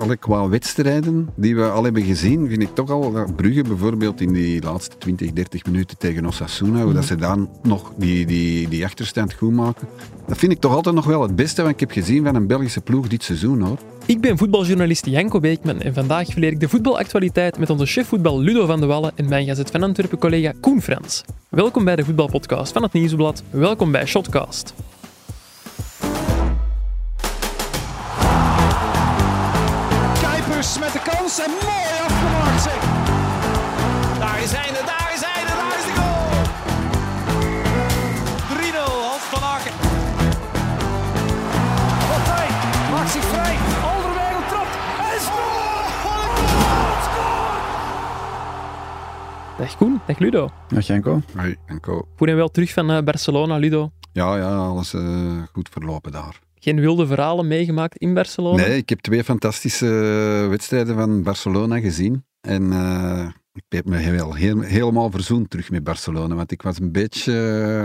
allee, qua wedstrijden die we al hebben gezien, vind ik toch al dat Brugge bijvoorbeeld in die laatste 20, 30 minuten tegen Osasuna, hoe dat ze dan nog die, die, die achterstand goed maken. Dat vind ik toch altijd nog wel het beste wat ik heb gezien van een Belgische ploeg dit seizoen hoor. Ik ben voetbaljournalist Janko Beekman en vandaag verleer ik de voetbalactualiteit met onze chef voetbal Ludo van de Wallen en mijn Gazet van Antwerpen collega Koen Frans. Welkom bij de voetbalpodcast van het Nieuwsblad. Welkom bij Shotcast. Met de kans en mooi afgemaakt zeg. Daar is hij, daar is hij, daar is de goal. 3-0, Hans van Aken. Partij, maakt zich vrij. Alderweireld trapt en scoort. Wat een goal, scoort. Dag Koen, dag Ludo. Ja, Janko. Hoi, Enko. Goed en wel terug van eh, Barcelona, Ludo. Ja, ja, alles eh, goed verlopen daar. Geen wilde verhalen meegemaakt in Barcelona? Nee, ik heb twee fantastische wedstrijden van Barcelona gezien. En eh, ik heb me wel heel, helemaal verzoend terug met Barcelona. Want ik was een beetje...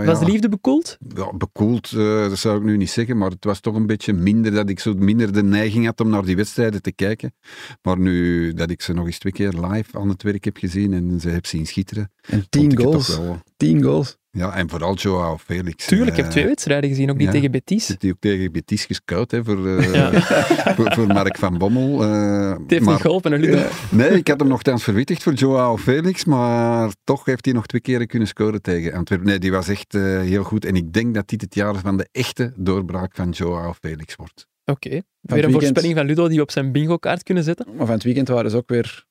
eh, Was ja, de liefde bekoeld? ja, bekoeld, eh, dat zou ik nu niet zeggen. Maar het was toch een beetje minder dat ik zo minder de neiging had om naar die wedstrijden te kijken. Maar nu dat ik ze nog eens twee keer live aan het werk heb gezien en ze heb zien schitteren. En tien goals. toch wel- Tien goals. Ja, en vooral Joao Felix. Tuurlijk, ik heb eh, twee wedstrijden gezien, ook die ja. tegen Betis. Zit hij ook tegen Betis gescout hè, voor, eh, Ja. voor, voor Mark van Bommel. eh, Het heeft maar- niet geholpen, hè, Ludo. Nee, ik had hem nogthans verwittigd voor Joao Felix, maar toch heeft hij nog twee keren kunnen scoren tegen Antwerpen. Nee, die was echt eh, heel goed. En ik denk dat dit het jaar van de echte doorbraak van Joao Felix wordt. Oké. Weer een weekend- voorspelling van Ludo die we op zijn bingo-kaart kunnen zetten. Maar van het weekend waren ze ook weer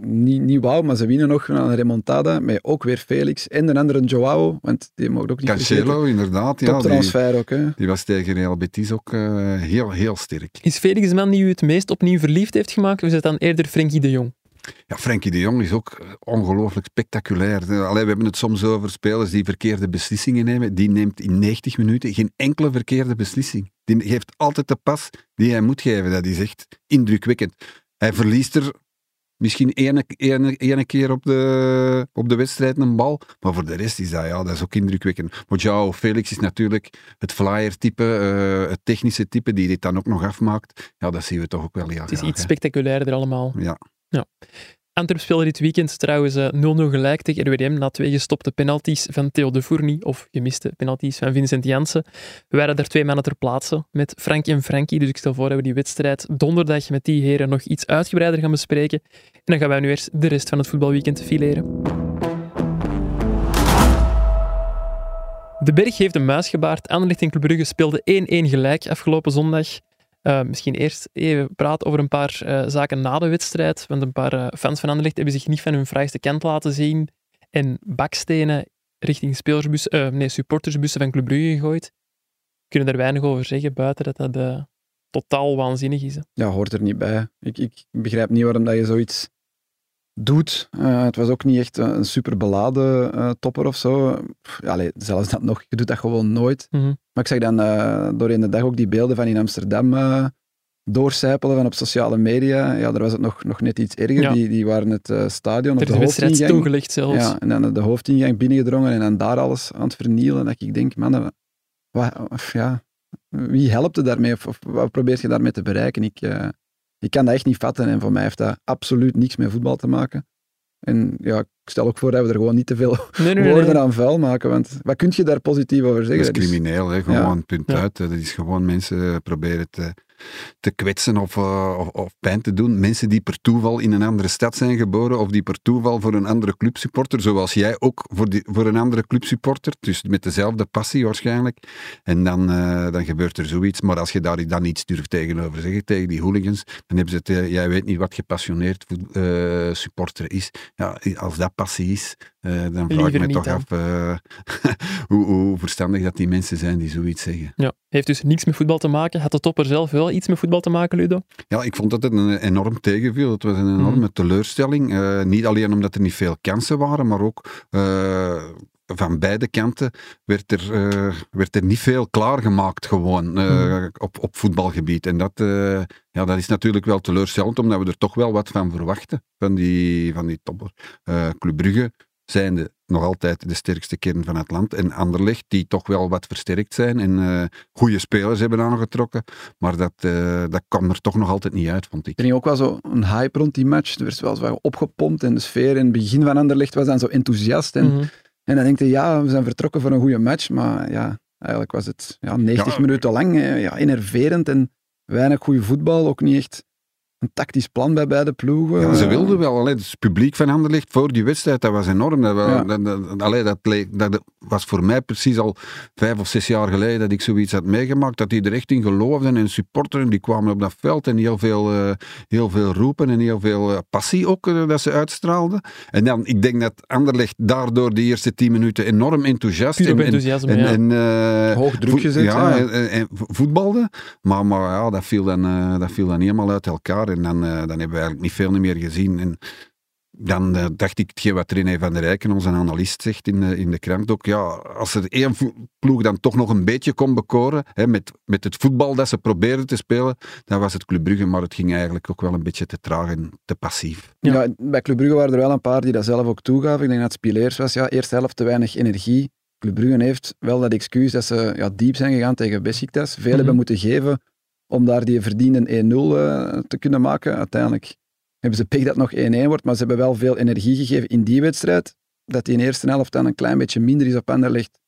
niet, niet wauw, maar ze winnen nog aan een remontada met ook weer Felix en de andere Joao, want die mogen ook niet Cancelo, inderdaad. Ja, die, Toptransfer ook, hè. die was tegen Real Betis ook eh, heel, heel sterk. Is Felix de man die u het meest opnieuw verliefd heeft gemaakt, of is het dan eerder Frenkie de Jong? Ja, Frenkie de Jong is ook eh, ongelooflijk spectaculair. Eh, Allee, we hebben het soms over spelers die verkeerde beslissingen nemen. Die neemt in 90 minuten geen enkele verkeerde beslissing. Die geeft altijd de pas die hij moet geven. Dat is echt indrukwekkend. Hij verliest er misschien ene, ene, ene keer op de, op de wedstrijd een bal. Maar voor de rest is dat, ja, dat is ook indrukwekkend. Maar Joao Felix is natuurlijk het flyer-type, eh, het technische type die dit dan ook nog afmaakt. Ja, dat zien we toch ook wel heel Het is graag, iets hè. spectaculairder allemaal. Ja. Antwerp speelde dit weekend trouwens eh, 0-0 gelijk tegen RWDM na twee gestopte penalties van Theo de Fourny, of gemiste penalties van Vincent Janssen. We waren daar twee mannen ter plaatse met Frank en Frankie, dus ik stel voor dat we die wedstrijd donderdag met die heren nog iets uitgebreider gaan bespreken. En dan gaan wij nu eerst de rest van het voetbalweekend fileren. De Berg heeft een muis gebaard. Anderlecht en Club Brugge speelden 1-1 gelijk afgelopen zondag. Uh, misschien eerst even praten over een paar uh, zaken na de wedstrijd. Want een paar uh, fans van Anderlecht hebben zich niet van hun fraaiste kant laten zien. En bakstenen richting nee, supportersbussen van Club Brugge gegooid. Kunnen daar weinig over zeggen, buiten dat dat totaal waanzinnig is. Hè. Ja, hoort er niet bij. Ik, ik begrijp niet waarom dat je zoiets doet. Uh, het was ook niet echt een super beladen uh, topper of zo. Allee, zelfs dat nog, je doet dat gewoon nooit. Mm -hmm. Maar ik zag dan uh, doorheen de dag ook die beelden van in Amsterdam doorcijpelen van op sociale media. Ja, daar was het nog, nog net iets erger. Ja. Die, die waren het stadion er op de, de wedstrijd toegelegd zelfs. Ja, en dan de hoofdingang binnengedrongen en dan daar alles aan het vernielen. Dat ik denk, man, wat, of, ja, wie helpt er daarmee? Of, of, wat probeert je daarmee te bereiken? Ik, ik kan dat echt niet vatten en voor mij heeft dat absoluut niks met voetbal te maken. En ja, ik stel ook voor dat we er gewoon niet te veel nee, nee, woorden nee. aan vuil maken, want wat kun je daar positief over zeggen? Dat is crimineel, hè? gewoon ja. punt Ja. uit. Dat is gewoon mensen proberen te, te kwetsen of, uh, of, of, pijn te doen. Mensen die per toeval in een andere stad zijn geboren of die per toeval voor een andere club supporter, zoals jij ook voor, die, voor een andere club supporter, dus met dezelfde passie waarschijnlijk. En dan, uh, dan gebeurt er zoiets. Maar als je daar dan iets durft tegenover zeggen, tegen die hooligans, dan hebben ze het, uh, jij weet niet wat gepassioneerd supporter is. Ja, als dat passie is, dan vraag ik me toch af hoe, hoe, verstandig dat die mensen zijn die zoiets zeggen. Ja, heeft dus niks met voetbal te maken. Had de topper zelf wel iets met voetbal te maken, Ludo? Ja, ik vond dat het een enorm tegenviel. Het was een enorme Mhm. teleurstelling. Uh, niet alleen omdat er niet veel kansen waren, maar ook uh, van beide kanten werd er, uh, werd er niet veel klaargemaakt gewoon uh, Mhm. op, op voetbalgebied. En dat, uh, ja, dat is natuurlijk wel teleurstellend, omdat we er toch wel wat van verwachten, van die, van die topper. Club Brugge zijnde nog altijd de sterkste kern van het land. En Anderlecht, die toch wel wat versterkt zijn en uh, goede spelers hebben aangetrokken. Maar dat, uh, dat kwam er toch nog altijd niet uit, vond ik. Er ging ook wel zo een hype rond die match. Er werd wel zo opgepompt en de sfeer in het begin van Anderlecht was dan zo enthousiast. En, mm -hmm. en dan denk je, ja, we zijn vertrokken voor een goede match. Maar ja, eigenlijk was het ja, 90 ja, minuten lang ja, enerverend en weinig goede voetbal. Ook niet echt een tactisch plan bij beide ploegen. Ja, ze wilden wel. Allee, het publiek van Anderlecht voor die wedstrijd, dat was enorm. Dat, ja. dat, dat, allee, dat, dat, was voor mij precies al vijf of zes jaar geleden dat ik zoiets had meegemaakt, dat die er echt in geloofden en supporteren, die kwamen op dat veld en heel veel, uh, heel veel roepen en heel veel uh, passie ook uh, dat ze uitstraalden. En dan, ik denk dat Anderlecht daardoor de eerste tien minuten enorm enthousiast en, enthousiasme, en, ja. en, hoog druk gezet. Ja, en, en, voetbalde. Maar, maar ja, dat viel, dan, dat viel dan helemaal uit elkaar. En dan, uh, dan hebben we eigenlijk niet veel meer gezien. En dan uh, dacht ik, hetgeen wat René van der Rijken, onze analist, zegt in, uh, in de krant ook, ja, als er één ploeg dan toch nog een beetje kon bekoren, hè, met, met het voetbal dat ze probeerden te spelen, dan was het Club Brugge, maar het ging eigenlijk ook wel een beetje te traag en te passief. Ja, ja bij Club Brugge waren er wel een paar die dat zelf ook toegaven. Ik denk dat Spileers was, ja, eerste helft te weinig energie. Club Brugge heeft wel dat excuus dat ze ja, diep zijn gegaan tegen Besiktas. Veel mm -hmm. hebben moeten geven om daar die verdiende 1-0 uh, te kunnen maken. Uiteindelijk hebben ze pech dat nog 1-1 wordt, maar ze hebben wel veel energie gegeven in die wedstrijd. Dat die in de eerste helft dan een klein beetje minder is op Anderlecht,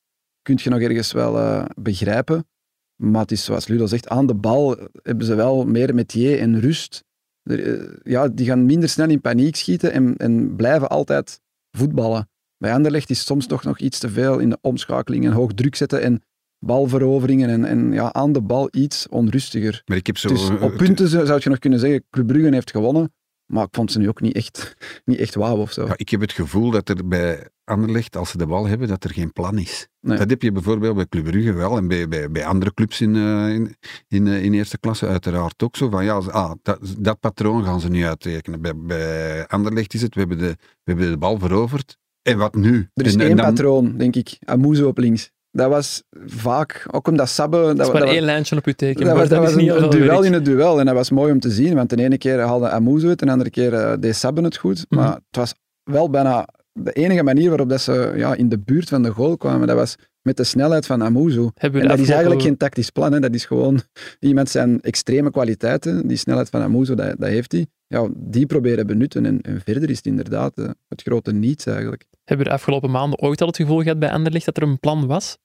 kun je nog ergens wel uh, begrijpen. Maar het is zoals Ludo zegt, aan de bal hebben ze wel meer metier en rust. Uh, ja, die gaan minder snel in paniek schieten en, en blijven altijd voetballen. Bij Anderlecht is soms toch nog iets te veel in de omschakeling en hoog druk zetten en balveroveringen en, en ja, aan de bal iets onrustiger. Maar ik heb zo, dus op punten zou je nog kunnen zeggen, Club Brugge heeft gewonnen, maar ik vond ze nu ook niet echt, niet echt wauw of zo. Ja, ik heb het gevoel dat er bij Anderlecht, als ze de bal hebben, dat er geen plan is. Nee. Dat heb je bijvoorbeeld bij Club Brugge wel en bij, bij, bij andere clubs in, uh, in, in, uh, in, eerste klasse uiteraard ook zo. Van ja, ah, dat, dat patroon gaan ze nu uittekenen. Bij, bij Anderlecht is het, we hebben, de, we hebben de bal veroverd. En wat nu? Er is en, één en dan, patroon, denk ik. Amuzo op links. Dat was vaak, ook omdat Sabbe... Dat, dat is maar dat één lijntje op je teken. Dat was, dat was een, duel in het duel. En dat was mooi om te zien, want de ene keer haalde Amuzo het, en de andere keer uh, deed Sabbe het goed. Mhm. Maar het was wel bijna de enige manier waarop dat ze ja, in de buurt van de goal kwamen. Dat was met de snelheid van Amuzo. Hebben En dat is eigenlijk geen tactisch plan. Hè. Dat is gewoon iemand zijn extreme kwaliteiten. Die snelheid van Amuzo, dat, dat heeft hij. Ja, die proberen benutten. En, en verder is het inderdaad eh, het grote niets eigenlijk. Hebben we de afgelopen maanden ooit al het gevoel gehad bij Anderlecht dat er een plan was?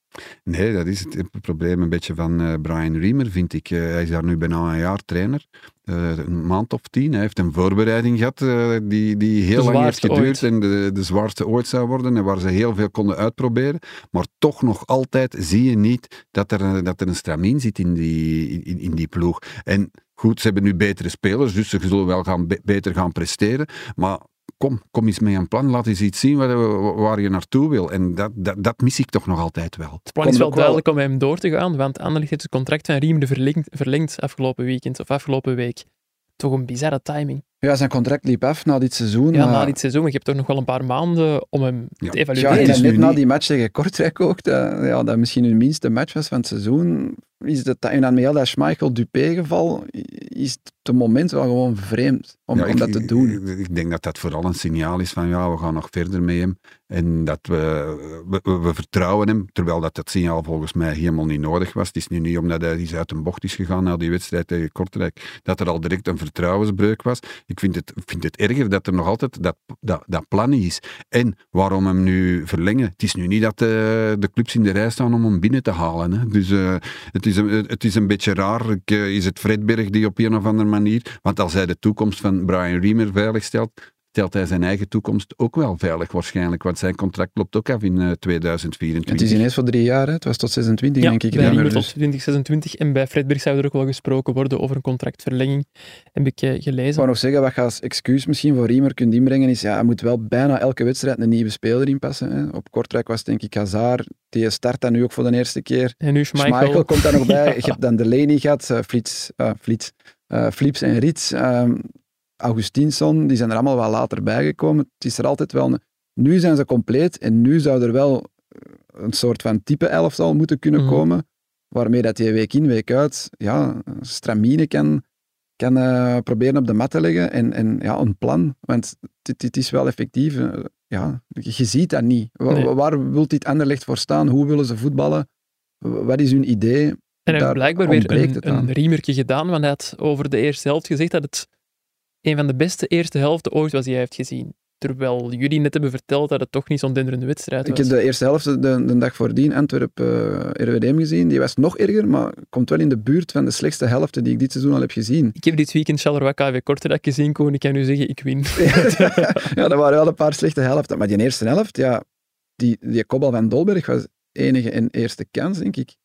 Nee, dat is het probleem een beetje van uh, Brian Riemer, vind ik. Uh, hij is daar nu bijna een jaar trainer. Uh, een maand of tien. Hij heeft een voorbereiding gehad uh, die, die heel lang heeft geduurd ooit. en de, de zwaarste ooit zou worden en waar ze heel veel konden uitproberen. Maar toch nog altijd zie je niet dat er, dat er een stramien zit in die, in, in die ploeg. En goed, ze hebben nu betere spelers, dus ze zullen wel gaan, be beter gaan presteren. Maar kom, kom eens met een plan, laat eens iets zien waar, waar je naartoe wil. En dat, dat, dat, mis ik toch nog altijd wel. Het plan Komt is wel duidelijk om met hem door te gaan, want Anderlecht heeft het contract van Riemer verlengd, verlengd afgelopen weekend of afgelopen week. Toch een bizarre timing. Ja, zijn contract liep af na dit seizoen. Ja, maar... na dit seizoen, maar je hebt toch nog wel een paar maanden om hem Ja. te Ja, evalueren. en het is net na die match tegen Kortrijk ook, dat, ja, dat misschien hun minste match was van het seizoen, is dat, en dan met heel dat Schmeichel-Dupé-geval, is het een moment wel gewoon vreemd om, Ja, om ik- dat te doen. Ik, ik denk dat dat vooral een signaal is van ja, we gaan nog verder met hem. En dat we, we, we- we vertrouwen hem, terwijl dat, dat signaal volgens mij helemaal niet nodig was. Het is nu niet omdat hij eens uit een bocht is gegaan na die wedstrijd tegen Kortrijk, dat er al direct een vertrouwensbreuk was. Ik vind het, vind het erger dat er nog altijd dat, dat, dat plan is. En waarom hem nu verlengen? Het is nu niet dat de, de clubs in de rij staan om hem binnen te halen. Hè. Dus eh, het, is een, het is een beetje raar. Eh, is het Fredberg die op een of andere manier... Want als hij de toekomst van Brian Riemer veilig stelt, hij zijn eigen toekomst ook wel veilig waarschijnlijk. Want zijn contract loopt ook af in eh, 2024. Het is ineens voor drie jaar, hè. het was tot 26 Ja, denk ik. bij Riemer, Riemer tot dus- 2026 en bij Fredberg zou er ook wel gesproken worden over een contractverlenging, heb ik eh, Ik gelezen. wou nog zeggen, wat je als excuus misschien voor Riemer kunt inbrengen, is ja, hij moet wel bijna elke wedstrijd een nieuwe speler inpassen. Hè. Op Kortrijk was denk ik Hazard, die start dan nu ook voor de eerste keer. En nu Schmeichel. Schmeichel komt daar nog bij. Je hebt dan Delaney gehad, uh, Flits, uh, Flits, uh, Flips en Rits. Um, Augustinsson, die zijn er allemaal wel later bijgekomen. Het is er altijd wel... Een... Nu zijn ze compleet en nu zou er wel een soort van type elftal moeten kunnen Mhm. komen, waarmee dat je week in, week uit ja, stramine kan, kan uh, proberen op de mat te leggen en, en ja, een plan. Want dit, dit is wel effectief. ja, je ziet dat niet. Wa- Nee. Waar wil dit Anderlecht voor staan? Hoe willen ze voetballen? Wat is hun idee? En hij heeft blijkbaar weer een, een riemertje gedaan, want hij had over de eerste helft gezegd dat het een van de beste eerste helften ooit was die hij heeft gezien. Terwijl jullie net hebben verteld dat het toch niet zo'n denderende wedstrijd Ik was. heb de eerste helft, de, de dag voordien, Antwerpen eh gezien. Die was nog erger, maar komt wel in de buurt van de slechtste helften die ik dit seizoen al heb gezien. Ik heb dit weekend Charleroi KV Kortrijk gezien, Koen. Ik kan nu zeggen, ik win. ja, dat waren wel een paar slechte helften. Maar die eerste helft, ja, die, die kopbal van Dolberg was enige en eerste kans, denk ik.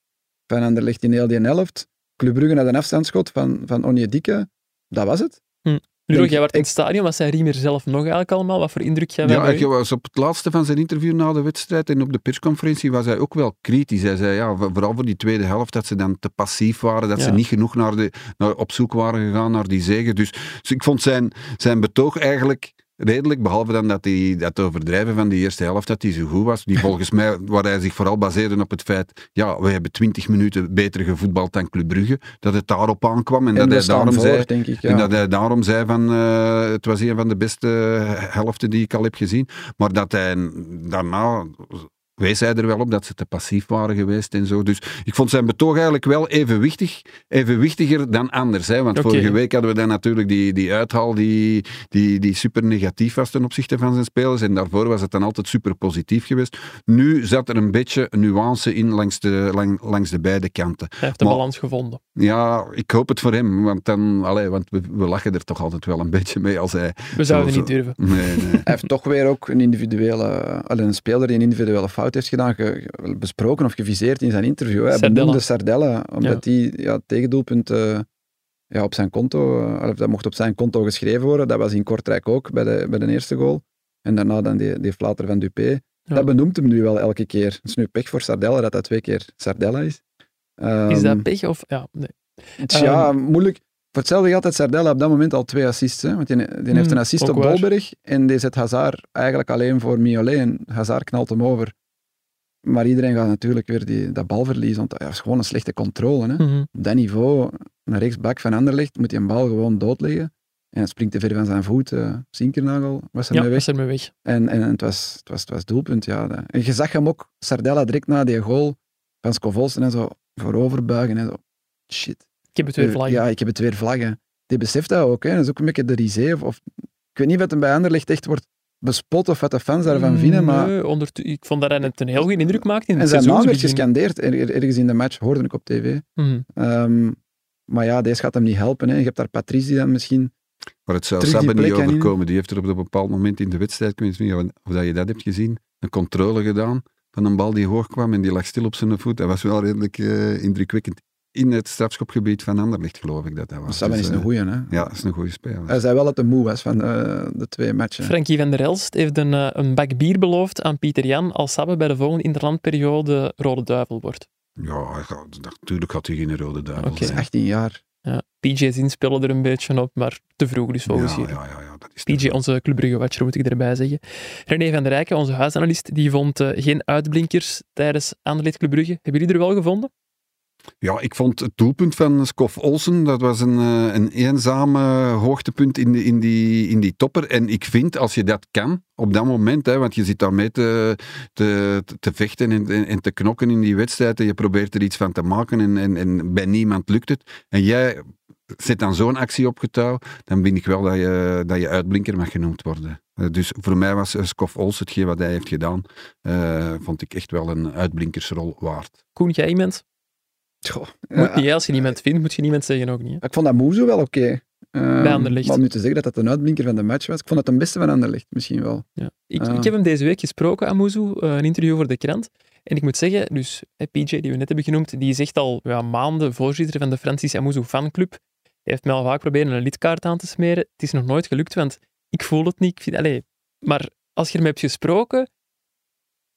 Van Anderlecht in heel die helft. Club Brugge had een afstandsschot van, van Onyedika. Dat was het. Nu, Jij werd in het stadion. Wat zei Riemer zelf nog eigenlijk allemaal? Wat voor indruk jij Ja, hij was op het laatste van zijn interview na de wedstrijd en op de persconferentie was hij ook wel kritisch. Hij zei, ja, vooral voor die tweede helft, dat ze dan te passief waren, dat ze niet genoeg naar de, naar, op zoek waren gegaan naar die zegen. Dus, dus ik vond zijn, zijn betoog eigenlijk redelijk, behalve dan dat hij dat overdrijven van die eerste helft, dat hij zo goed was. Die volgens mij, waar hij zich vooral baseerde op het feit, ja, we hebben twintig minuten beter gevoetbald dan Club Brugge, dat het daarop aankwam en, En dat hij daarom voor, zei, en dat hij daarom zei van, eh, het was een van de beste helften die ik al heb gezien. Maar dat hij daarna wees hij er wel op dat ze te passief waren geweest en zo. Dus ik vond zijn betoog eigenlijk wel evenwichtig, evenwichtiger dan anders. Hè? Want vorige week hadden we dan natuurlijk die, die uithaal die, die, die super negatief was ten opzichte van zijn spelers. En daarvoor was het dan altijd super positief geweest. Nu zat er een beetje nuance in langs de, lang- langs de beide kanten. Hij heeft de Maar- balans gevonden. Ja, ik hoop het voor hem. Want, dan, allee, want we, we lachen er toch altijd wel een beetje mee als hij... We zouden zo- niet durven. Nee, nee. Hij heeft toch weer ook een individuele, allee, een speler die een individuele fout heeft gedaan, ge- besproken of geviseerd in zijn interview. Hij Sardella. benoemde Sardella, omdat die ja, het tegendoelpunt eh, ja, op zijn konto, eh, of dat mocht op zijn konto geschreven worden. Dat was in Kortrijk ook bij de, bij de eerste goal. En daarna dan die, die flater van Dupé. Ja. Dat benoemt hem nu wel elke keer. Het is nu pech voor Sardella dat dat twee keer Sardella is. Is dat Ehm, pech? Of, ja, nee. ja, moeilijk. Voor hetzelfde geld had Sardella op dat moment al twee assists. Hè? Want die, die heeft Hmm, een assist op waar. Dolberg en die zet Hazard eigenlijk alleen voor Miolet en Hazard knalt hem over. Maar iedereen gaat natuurlijk weer die, dat balverlies, want dat is gewoon een slechte controle. Hè? Mhm. Op dat niveau, een rechtsbak van Anderlecht, moet hij een bal gewoon doodleggen. En springt te ver van zijn voet. eh Zinkernagel was er Ja, mee weg. was er mee weg. En, en het, was, het, was, het was doelpunt, ja. Dat- En je zag hem ook, Sardella direct na die goal van Scovolsen en zo vooroverbuigen en zo. Shit. Ik heb het weer Eh, vlaggen. Ja, ik heb het weer vlaggen. Die beseft dat ook. Hè. Dat is ook een beetje de risée. Of, of, ik weet niet wat hem bij Anderlecht echt wordt bespot of wat de fans daarvan vinden, maar... Nee, ik vond dat hij het een heel goede indruk maakte in En het zijn naam werd gescandeerd er- er- ergens in de match, hoorde ik op tv. Mhm. Ehm, maar ja, deze gaat hem niet helpen. Hè. Je hebt daar Patrice die dan misschien... Maar het zou Sabbe niet overkomen. Die heeft er op een bepaald moment in de wedstrijd, ik weet niet of of dat je dat hebt gezien, een controle gedaan van een bal die hoog kwam en die lag stil op zijn voet. Dat was wel redelijk eh, indrukwekkend. In het strafschopgebied van Anderlecht, geloof ik dat dat was. Sabben Dus, is een eh, goeie, hè. Ja, dat is een goede speler. Hij zei wel dat hij moe was van eh, de twee matchen. Frankie van der Elst heeft een, eh, een bak bier beloofd aan Pieter Jan als Sabbe bij de volgende interlandperiode Rode Duivel wordt. Ja, hij gaat- natuurlijk had hij geen rode duivel Oké. Dat is zijn. 18 jaar. Ja. PJ's inspelen er een beetje op, maar te vroeg dus volgens ja, jullie. ja, ja, ja, dat is PJ, onze Club Brugge watcher, moet ik erbij zeggen. René van der Rijken, onze huisanalist, die vond geen uitblinkers tijdens Anderlecht Club Brugge. Hebben jullie er wel gevonden? Ja, ik vond het doelpunt van Skof Olsen, dat was een, eh, een eenzame hoogtepunt in, de, in, die, in die topper. En ik vind, als je dat kan, op dat moment, hè, want je zit daarmee te, te, te vechten en, en, te knokken in die wedstrijd, en je probeert er iets van te maken en, en, en bij niemand lukt het. En jij zet dan zo'n actie op getouw, dan vind ik wel dat je, dat je uitblinker mag genoemd worden. Eh, Dus voor mij was eh, Skof Olsen, hetgeen wat hij heeft gedaan, vond ik echt wel een uitblinkersrol waard. Koen, jij iemand? Goh, Moet niet, als je niemand vindt, moet je niemand zeggen ook niet. hè. Ik vond dat Moezo wel oké. Ehm, Bij Anderlecht. Maar om nu te zeggen dat dat een uitblinker van de match was, ik vond het een beste van Anderlecht misschien wel. Ja. Ik, Ah. ik heb hem deze week gesproken, Amuzu, eh, een interview voor de krant. En ik moet zeggen, dus PJ, die we net hebben genoemd, die is echt al ja, maanden voorzitter van de Francis Amuzu fanclub. Hij heeft mij al vaak proberen een lidkaart aan te smeren. Het is nog nooit gelukt, want ik voel het niet. Ik vind, allee, maar als je ermee hebt gesproken,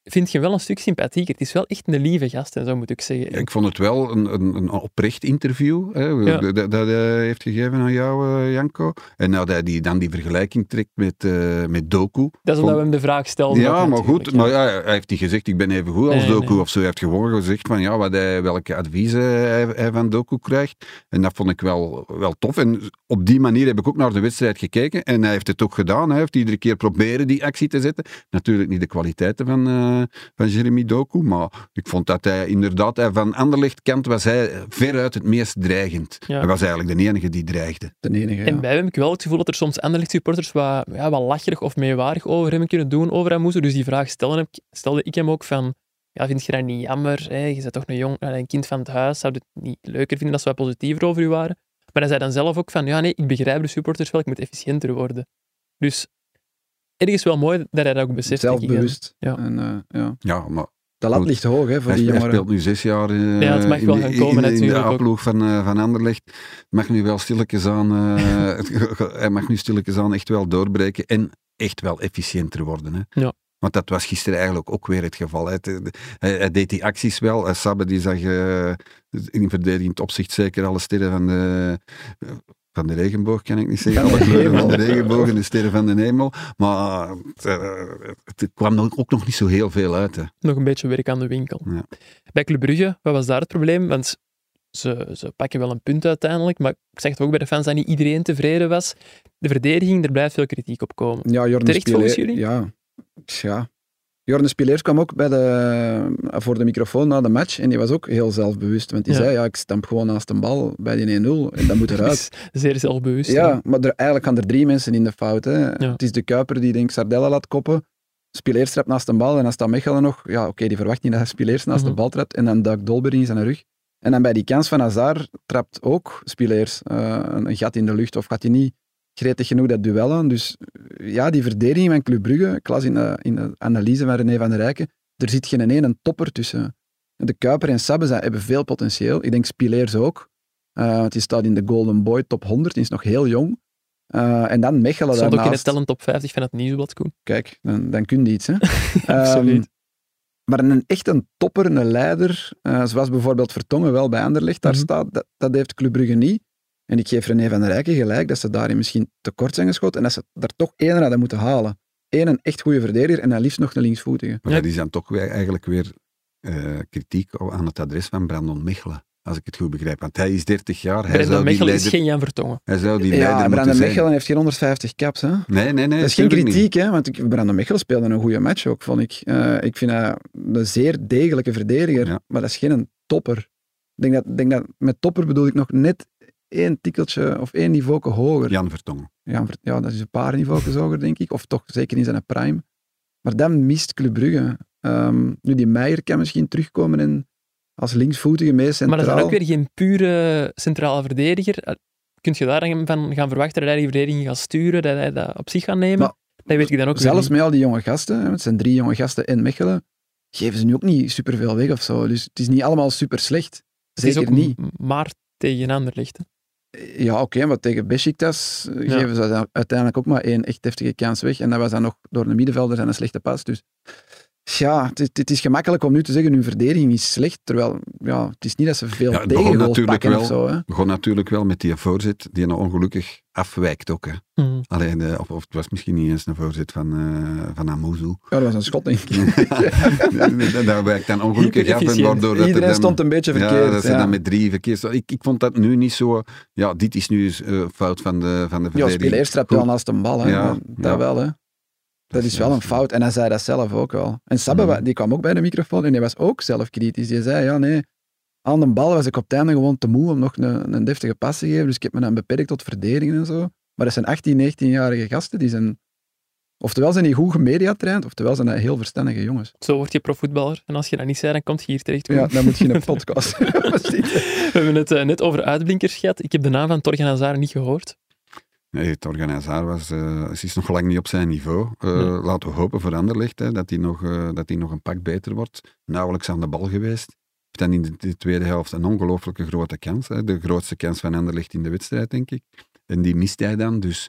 vind je wel een stuk sympathieker. Het is wel echt een lieve gast, en zo moet ik zeggen. Ja, ik vond het wel een, een, een oprecht interview hè, Ja. dat, hij heeft gegeven aan jou, eh, Janko. En nou, dat hij die, dan die vergelijking trekt met, eh, met Doku. Dat is omdat Vond- we hem de vraag stelden. Ja, maar goed. Maar ja, hij heeft niet gezegd, ik ben even goed als Nee, Doku nee. of zo. Hij heeft gewoon gezegd van, ja, wat hij, welke adviezen hij, hij van Doku krijgt. En dat vond ik wel, wel tof. En op die manier heb ik ook naar de wedstrijd gekeken. En hij heeft het ook gedaan. Hij heeft iedere keer proberen die actie te zetten. Natuurlijk niet de kwaliteiten van, eh, van Jeremy Doku, maar ik vond dat hij inderdaad, hij van Anderlecht kant was hij veruit het meest dreigend. Ja. Hij was eigenlijk de enige die dreigde. De enige, ja. En bij hem heb ik wel het gevoel dat er soms Anderlecht supporters wat, ja, wat lacherig of meewarig over hem kunnen doen, over Amuzu. Dus die vraag stelde, heb- stelde ik hem ook van, ja, vind je dat niet jammer? Hè? Je bent toch een, jong, een kind van het huis, zou je het niet leuker vinden als wat positiever over u waren? Maar hij zei dan zelf ook van, ja nee, ik begrijp de supporters wel, ik moet efficiënter worden. Dus ergens wel mooi dat hij dat ook beseft. Zelfbewust. Ja. En, eh, ja. Ja, maar De lat ligt hoog hè, voor Hij, die hij speelt nu zes jaar eh, Ja, het mag in, wel de- gaan komen in, in de. A-ploeg van, eh, van Anderlecht. Mag nu wel stilletjes aan, eh, hij mag nu stilletjes aan echt wel doorbreken en echt wel efficiënter worden. Hè. Ja. Want dat was gisteren eigenlijk ook weer het geval. Hij, hij, hij deed die acties wel. Sabbe die zag in verdedigend opzicht zeker alle sterren van de, van de regenboog, kan ik niet zeggen. Van de Alle kleuren van de regenboog en de sterren van de hemel. Maar eh, het kwam ook nog niet zo heel veel uit. Hè. Nog een beetje werk aan de winkel. Ja. Bij Club Brugge, wat was daar het probleem? Want ze, ze pakken wel een punt uiteindelijk, maar ik zeg het ook bij de fans dat niet iedereen tevreden was. De verdediging, er blijft veel kritiek op komen. Ja, Jordan Terecht volgens jullie? Ja. ja. Jordan Spileers kwam ook bij de, voor de microfoon na de match en die was ook heel zelfbewust. Want die Ja. zei, ja, ik stamp gewoon naast een bal bij die 1-0 en dat moet eruit. Zeer zelfbewust. Ja, maar er, eigenlijk gaan er drie mensen in de fout. Hè. Het is de Kuiper die denkt Sardella laat koppen. Spileers trapt naast een bal en dan staat Mechelen nog. Ja, oké, die verwacht niet dat hij Spileers naast Mhm. de bal trapt. En dan duikt Dolberg in zijn rug. En dan bij die kans van Hazard trapt ook Spileers eh, een gat in de lucht. Of gaat hij niet gretig genoeg dat duel aan. Dus ja, die verdediging van Club Brugge, ik las in de, in de analyse van René van der Rijken, er zit geen ene topper tussen. De Kuiper en Sabbe hebben veel potentieel. Ik denk Spileers ook. Want die staat in de Golden Boy top 100, die is nog heel jong. Eh, en dan Mechelen Stond ook in de daarnaast. talent top 50 van het Nieuwsblad, Koen. Kijk, dan, dan kun je iets. Hè. Absoluut. Ehm, maar een echt een topper, een leider, eh, zoals bijvoorbeeld Vertongen wel bij Anderlecht daar Mhm. staat, dat, dat heeft Club Brugge niet. En ik geef René van der Rijken gelijk dat ze daarin misschien tekort zijn geschoten en dat ze daar toch één hadden moeten halen. Eén een echt goede verdediger en dan liefst nog een linksvoetige. Maar Ja. dat is dan toch weer, eigenlijk weer eh, kritiek aan het adres van Brandon Mechelen, als ik het goed begrijp. Want hij is 30 jaar, hij Brendan zou die Mechelen is leider, geen Jan Vertongen. hij zou die Ja, leider moeten Brandon zijn. Mechelen heeft geen 150 caps. Hè? Nee, nee, nee. dat is geen niet. kritiek, hè, want ik, Brandon Mechelen speelde een goede match ook, vond ik. Eh, ik vind hij een zeer degelijke verdediger, Ja. maar dat is geen topper. Ik denk dat, denk dat met topper bedoel ik nog net één tikkeltje of één niveau hoger. Jan Vertongen. Ja, dat is een paar niveaus hoger, denk ik. Of toch zeker in zijn prime. Maar dan mist Club Brugge. Ehm, nu, die Meijer kan misschien terugkomen en als linksvoetige mee centraal. Maar dat is dan ook weer geen pure centrale verdediger. Kun je daar dan van gaan verwachten dat hij die verdediging gaat sturen, dat hij dat op zich gaat nemen? Maar dat weet ik dan ook Zelfs niet. met al die jonge gasten, het zijn drie jonge gasten in Mechelen, geven ze nu ook niet superveel weg of zo. Dus het is niet allemaal super slecht. Het is Zeker ook niet. maar tegen Anderlecht. hè. Ja, oké, maar tegen Besiktas eh, Ja. geven ze uiteindelijk ook maar één echt deftige kans weg. En dat was dan nog door een middenvelder en een slechte pas. Dus ja, het, is- het is gemakkelijk om nu te zeggen, hun verdediging is slecht. Terwijl, ja, het is niet dat ze veel Ja, het tegengoals natuurlijk pakken of wel. zo. Hè. Begon natuurlijk wel met die voorzet, die nou ongelukkig afwijkt ook. Hè. Mhm. Alleen, of, of het was misschien niet eens een voorzet van, eh van Amuzu. Ja, dat was een schot, denk ik. dat wijkt dan ongelukkig af en waardoor dat er Iedereen dan- stond een beetje Ja, verkeerd. dat ze ja. dan met drie verkeers... Ik, ik vond dat nu niet zo... Ja, dit is nu eens, eh, fout van de, van de Ja, verdediging. Spileers trapt Goed. wel naast een bal. Hè. Ja, dat ja. wel, hè. Dat is wel een fout. En hij zei dat zelf ook wel. En Sabbe, Mhm. wa- die kwam ook bij de microfoon en die was ook zelf kritisch. Die zei, ja nee, aan de bal was ik op het einde gewoon te moe om nog een, een deftige pas te geven. Dus ik heb me dan beperkt tot verdedigen en zo. Maar dat zijn 18, 19-jarige gasten. Die zijn, oftewel zijn die goed gemediatraind, oftewel zijn dat heel verstandige jongens. Zo word je profvoetballer. En als je dat niet zei, dan kom je hier terecht. Ja, dan moet je een podcast. We hebben het eh, net over uitblinkers gehad. Ik heb de naam van Torgan Hazard niet gehoord. Nee, het organisaar was, ze is nog lang niet op zijn niveau. Eh, Nee. Laten we hopen voor Anderlecht hè, dat hij nog, dat hij nog een pak beter wordt. Nauwelijks aan de bal geweest. Heeft dan in de, de tweede helft een ongelooflijke grote kans. Hè. De grootste kans van Anderlecht in de wedstrijd, denk ik. En die mist hij dan. Dus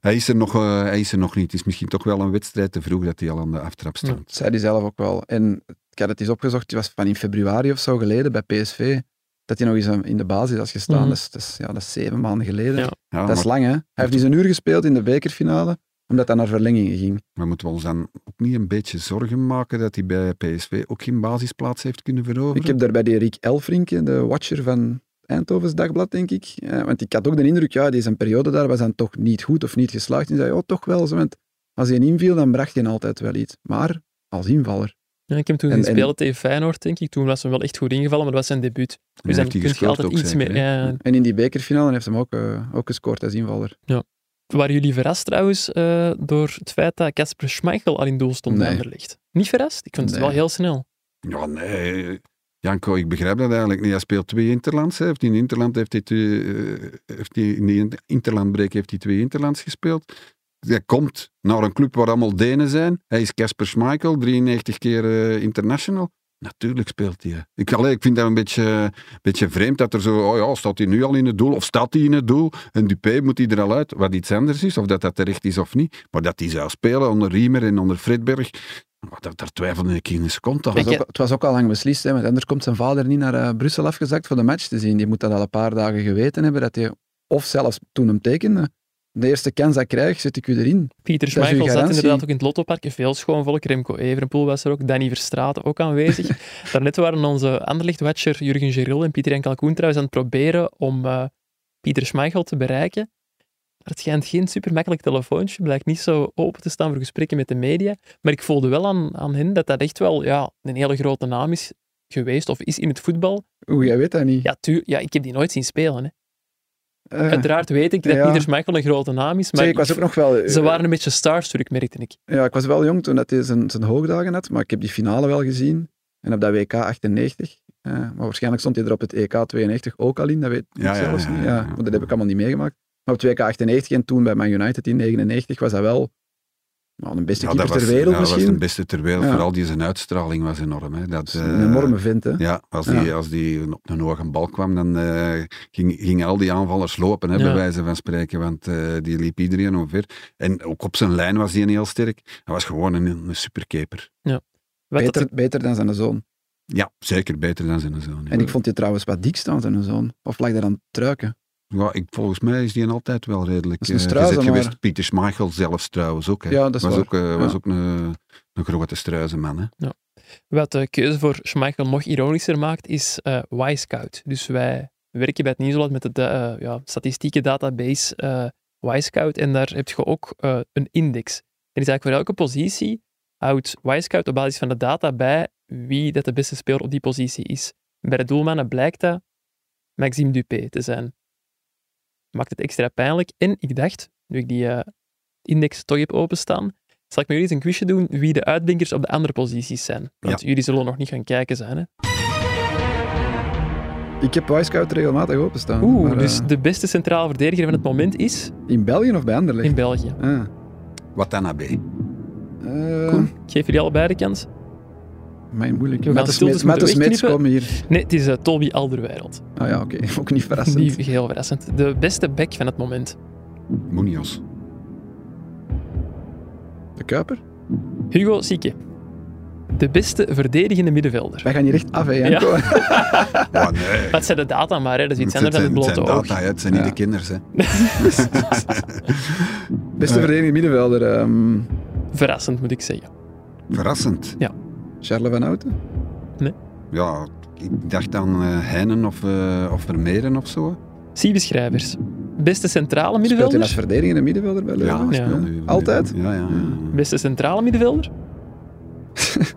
hij is er nog, hij is er nog niet. Het is misschien toch wel een wedstrijd te vroeg dat hij al aan de aftrap stond. Dat zei hij zelf ook wel. En ik had het eens opgezocht, het was van in februari of zo geleden bij PSV, dat hij nog eens um, in de basis was gestaan. Mhm. dat, is, dat, is, ja, dat is zeven maanden geleden. Ja. Ja, Dat is lang, hè? Hij heeft dus een uur gespeeld in de bekerfinale, omdat dat naar verlenging ging. maar moeten we ons dan ook niet een beetje zorgen maken dat hij bij PSV ook geen basisplaats heeft kunnen veroveren? Ik heb daar bij die Rick Elfrinke, de watcher van Eindhovens Dagblad, denk ik. eh, want ik had ook de indruk, ja, deze periode daar was dan toch niet goed of niet geslaagd. En zei, oh, toch wel. Zo, want als hij inviel, dan bracht hij altijd wel iets. Maar als invaller. Ja, ik heb hem toen En- zien en- spelen tegen Feyenoord, denk ik. Toen was hij wel echt goed ingevallen, maar dat was zijn debuut. Dus dan kun je altijd ook iets meer... ja. En in die bekerfinale heeft hij hem ook, eh, ook gescoord als invaller. Waren jullie verrast trouwens eh, door het feit dat Casper Schmeichel al in doel stond bij Nee. Anderlecht? Niet verrast? Ik vond het wel heel snel. Ja, nee. Janko, ik begrijp dat eigenlijk niet. Hij speelt twee Interlands. Hè. Heeft in Interland heeft hij twee, eh, heeft hij in die Interlandbreek heeft hij twee Interlands gespeeld. Hij komt naar een club waar allemaal Denen zijn. Hij is Casper Schmeichel, 93 keer eh, international. Natuurlijk speelt hij. Ik, allee, ik vind dat een beetje, beetje vreemd dat er zo, oh ja, staat hij nu al in het doel of staat hij in het doel? En Dupé moet hij er al uit, wat iets anders is, of dat dat terecht is of niet. Maar dat hij zou spelen onder Riemer en onder Fredberg, maar daar, daar twijfelde ik in een seconde aan. Het was, Kijk, ook, het was ook al lang beslist, hè, want anders komt zijn vader niet naar eh, Brussel afgezakt voor de match te zien. Die moet dat al een paar dagen geweten hebben, dat hij, of zelfs toen hem tekende, de eerste kans dat ik krijg, zet ik u erin. Pieter Schmeichel zat inderdaad ook in het Lottopark. Veel schoon volk. Remco Evenepoel was er ook. Danny Verstraeten ook aanwezig. Daarnet waren onze Anderlecht-watcher Jurgen Geril en Pieter en Kalkoen trouwens aan het proberen om eh, Pieter Schmeichel te bereiken. Maar het schijnt geen super makkelijk telefoontje. Blijkt niet zo open te staan voor gesprekken met de media. Maar ik voelde wel aan, aan hen dat dat echt wel ja, een hele grote naam is geweest of is in het voetbal. Oeh, jij weet dat niet. Ja, tu ja ik heb die nooit zien spelen. Hè. Eh, Uiteraard weet ik dat ja. Pieter Schmeichel een grote naam is, maar zeg, ik was ook nog wel... eh, ze waren een beetje starstruck, merkte ik. Ja, ik was wel jong toen dat hij zijn, zijn hoogdagen had, maar ik heb die finale wel gezien. En op dat WK 98. eh, maar waarschijnlijk stond hij er op het EK 92 ook al in, dat weet ik Ja, zelfs ja, niet. ja, Ja, ja. want dat heb ik allemaal niet meegemaakt. Maar op het WK 98 en toen bij Man United in 99 was dat wel nou, de beste Ja, keeper dat was, ter wereld ja, dat was de beste ter wereld. Ja. Vooral die zijn uitstraling was enorm. Hè. Dat, een eh, enorme vent, hè. Ja, als die, Ja. als die op een hoge bal kwam, dan eh, ging, gingen al die aanvallers lopen, hè, Ja. bij wijze van spreken. Want eh, die liep iedereen omver. En ook op zijn lijn was hij heel sterk. Hij was gewoon een, een superkeeper. Dat Beter, er- beter dan zijn zoon. Ja, zeker beter dan zijn zoon. ja. En ik vond die trouwens wat dik staan, zijn zoon. Of lag dat aan het truiken? Ja, ik, volgens mij is die altijd wel redelijk Dat is een eh, maar- geweest. Pieter Schmeichel zelfs trouwens ook. Hè. Ja, dat is was waar. ook, eh, was Ja. ook een, een grote struizenman. Hè. Wat de keuze voor Schmeichel nog ironischer maakt, is eh Y-Scout. Dus wij werken bij het Nieuwsblad met de eh, ja, statistieke database eh Y-Scout en daar heb je ook eh, een index. Er is eigenlijk voor elke positie houdt Y-Scout op basis van de data bij wie dat de beste speler op die positie is. Bij de doelmannen blijkt dat Maxime Dupé te zijn. Maakt het extra pijnlijk. En ik dacht, nu ik die eh, index toch heb openstaan, zal ik met jullie eens een quizje doen wie de uitblinkers op de andere posities zijn. Want jullie zullen nog niet gaan kijken zijn. Hè? Ik heb Y-Scout regelmatig openstaan. Oeh, maar, dus eh, de beste centrale verdediger van het moment is in België of bij Anderlecht? in België. Ah. Watanabe. Eh, Koen, ik geef jullie allebei de kans. Mijn moeilijk. We gaan Met de Smits, met de moeten Smits, wegknippen. kom hier. Nee, het is eh, Toby Alderweireld. Ah ja, oké. Ook niet verrassend. Die heel verrassend. De beste back van het moment. Munoz. De Kuiper? Hugo Sieke. De beste verdedigende middenvelder. Wij gaan hier echt af, hè, Janko. Oh, nee. Dat zijn de data maar, hè. dat is iets anders dan het blote het oog. zijn data, hè. het zijn niet Ja. de kinders. Hè. Beste verdedigende middenvelder. ehm Verrassend, moet ik zeggen. Verrassend. Charles van Houten? Ja, ik dacht aan eh, Heinen of, eh of Vermeeren of zo. Zie-beschrijvers. Beste centrale Speelt hij als middenvelder. verdedigende middenvelder bij Leuven? Ja, Altijd? Ja, ja. ja. Beste centrale middenvelder.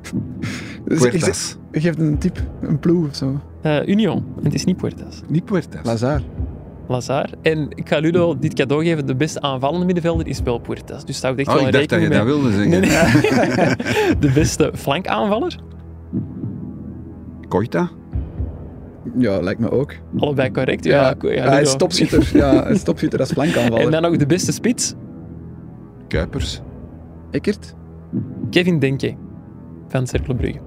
Dus Puertas. ik geef een tip, een ploeg of zo. Eh, Union. En het is niet Puertas. Niet Puertas. Lazar. Lazar. En ik ga Ludo dit cadeau geven. De beste aanvallende middenvelder is wel Puertas. Dus daar houdt echt Oh, wel ik dacht dat je dat wilde zeggen. Nee, nee. De beste flankaanvaller. Koita? Ja, lijkt me ook. Allebei correct. Ja, ja, hij is topschutter. Ja, hij is topschutter als flankaanvaller. En dan nog de beste spits. Kuipers? Ekkert? Kevin Denke. Van Cercle Brugge.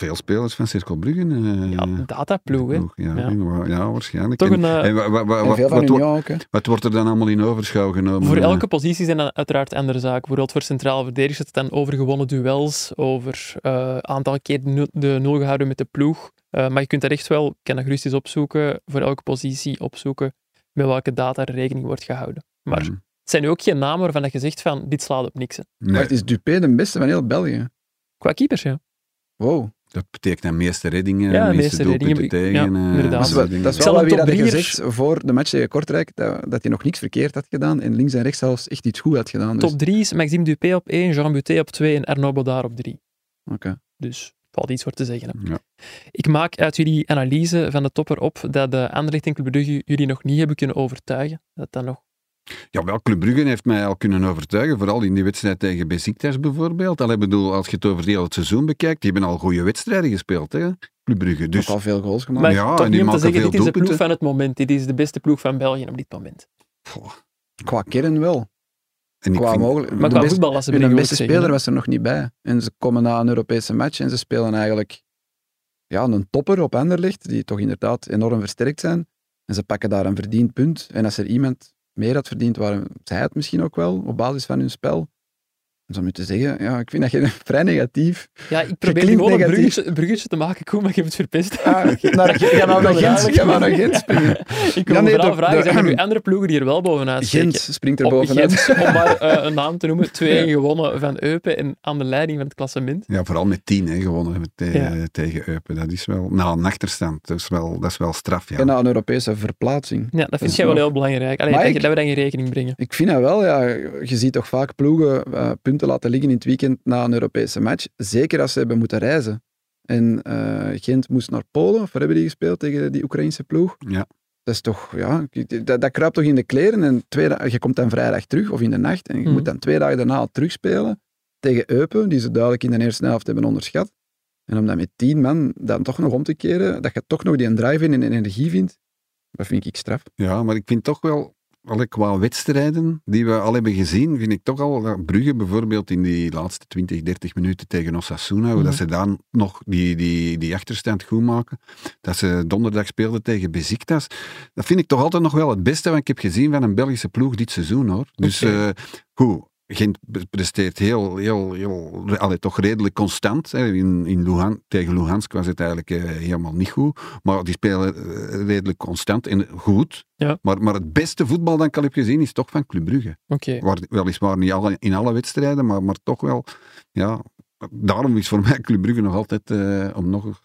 Veel spelers van Cirkel Brugge. eh, Ja, dataploeg, hè. Ja, Ja. waarschijnlijk. Toch En- een, eh, en En wat, veel van wat, ook, hè. wat wordt er dan allemaal in overschouw genomen? Voor Eh, elke positie zijn dat uiteraard andere zaken. Bijvoorbeeld voor centrale verdedigers het dan over gewonnen duels, over eh, aantal keer de nul, de nul gehouden met de ploeg. Eh, maar je kunt dat echt wel, ik kan dat gerust eens opzoeken, voor elke positie opzoeken met welke data er rekening wordt gehouden. Maar mm, het zijn nu ook geen namen waarvan dat je zegt van, dit slaat op niks. hè. nee, Wacht, is Dupé de beste van heel België? Qua keepers, ja. Wow. Dat betekent dan meeste reddingen, Ja, meeste, meeste doelpunten reddingen, tegen. ja, eh, inderdaad. Dat is wel, dat is wat drieër- gezegd voor de match tegen Kortrijk, dat, dat hij nog niks verkeerd had gedaan en links en rechts zelfs echt iets goed had gedaan. Dus, Top 3 is Maxime Dupé op 1, Jean Buté op 2 en Arnaud Baudard op 3. Oké. Dus valt iets voor te zeggen. hè. Ja. Ik maak uit jullie analyse van de topper op dat de Anderlecht en Club Brugge jullie nog niet hebben kunnen overtuigen. Dat dat nog... Ja, wel, Club Brugge heeft mij al kunnen overtuigen, vooral in die wedstrijd tegen Besiktas bijvoorbeeld. Allee, bedoel, als je het over heel het seizoen bekijkt, die hebben al goede wedstrijden gespeeld, hè, Club Brugge. Dus Ook al veel goals gemaakt. Maar ja, toch en niet die om te zeggen, dit is de ploeg van het moment. Dit is de beste ploeg van België op dit moment. Goh, Qua kern wel. en ik Qua vind- mogelijk. Maar de qua voetbal was hun beste ik zeggen, speler was er nog niet bij. En ze komen na een Europese match en ze spelen eigenlijk ja, een topper op Anderlecht, die toch inderdaad enorm versterkt zijn. En ze pakken daar een verdiend punt. En als er iemand meer had verdiend, waren zij het misschien ook wel, op basis van hun spel. Om je te zeggen, ja, ik vind dat je vrij negatief... Ja, ik probeer gewoon een negatief. bruggetje, een bruggetje te maken, Koen, maar ik heb het verpest. Ah, naar, ga nou naar Gent, ga nou naar Gent springen. ik wil Ja, nee, vooral de- vragen, zijn er nu andere ploegen die er wel bovenuit steken? Gent springt er Op bovenuit. Gent, om maar eh, een naam te noemen, 2-1 gewonnen van Eupen en aan de leiding van het klassement. Ja, vooral met tien hè, gewonnen met, te- Ja. tegen Eupen. Dat is wel, nou, een achterstand, dat is wel, dat is wel straf, ja. En na een Europese verplaatsing. Ja, dat vind is jij wel heel belangrijk. Allee, Maar dat, ik- dat we dat in rekening brengen. Ik vind dat wel, ja. Je ziet toch vaak ploegen eh, punten laten liggen in het weekend na een Europese match. Zeker als ze hebben moeten reizen. En eh, Gent moest naar Polen, of waar hebben die gespeeld tegen die Oekraïnse ploeg? Ja. Dat is toch, ja, dat, dat kruipt toch in de kleren. En twee, je komt dan vrijdag terug, of in de nacht, en je Mhm. moet dan twee dagen daarna terugspelen tegen Eupen, die ze duidelijk in de eerste helft hebben onderschat. En om dat met tien man dan toch nog om te keren, dat je toch nog die drive in en energie vindt, dat vind ik straf. Ja, maar ik vind toch wel, allee, qua wedstrijden die we al hebben gezien, vind ik toch al dat Brugge bijvoorbeeld in die laatste 20, 30 minuten tegen Osasuna, Mhm. dat ze dan nog die, die, die achterstand goed maken. Dat ze donderdag speelden tegen Besiktas. Dat vind ik toch altijd nog wel het beste wat ik heb gezien van een Belgische ploeg dit seizoen, hoor. Dus Oké. eh, goed. Gent presteert heel, heel, heel allee, toch redelijk constant. Hè. In, in Luhan, tegen Luhansk was het eigenlijk eh, helemaal niet goed. Maar die spelen eh, redelijk constant en goed. Ja. Maar, maar het beste voetbal dat ik al heb gezien is toch van Club Brugge. Oké. Waar, weliswaar niet alle, in alle wedstrijden, maar, maar toch wel. Ja, daarom is voor mij Club Brugge nog altijd, eh, om nog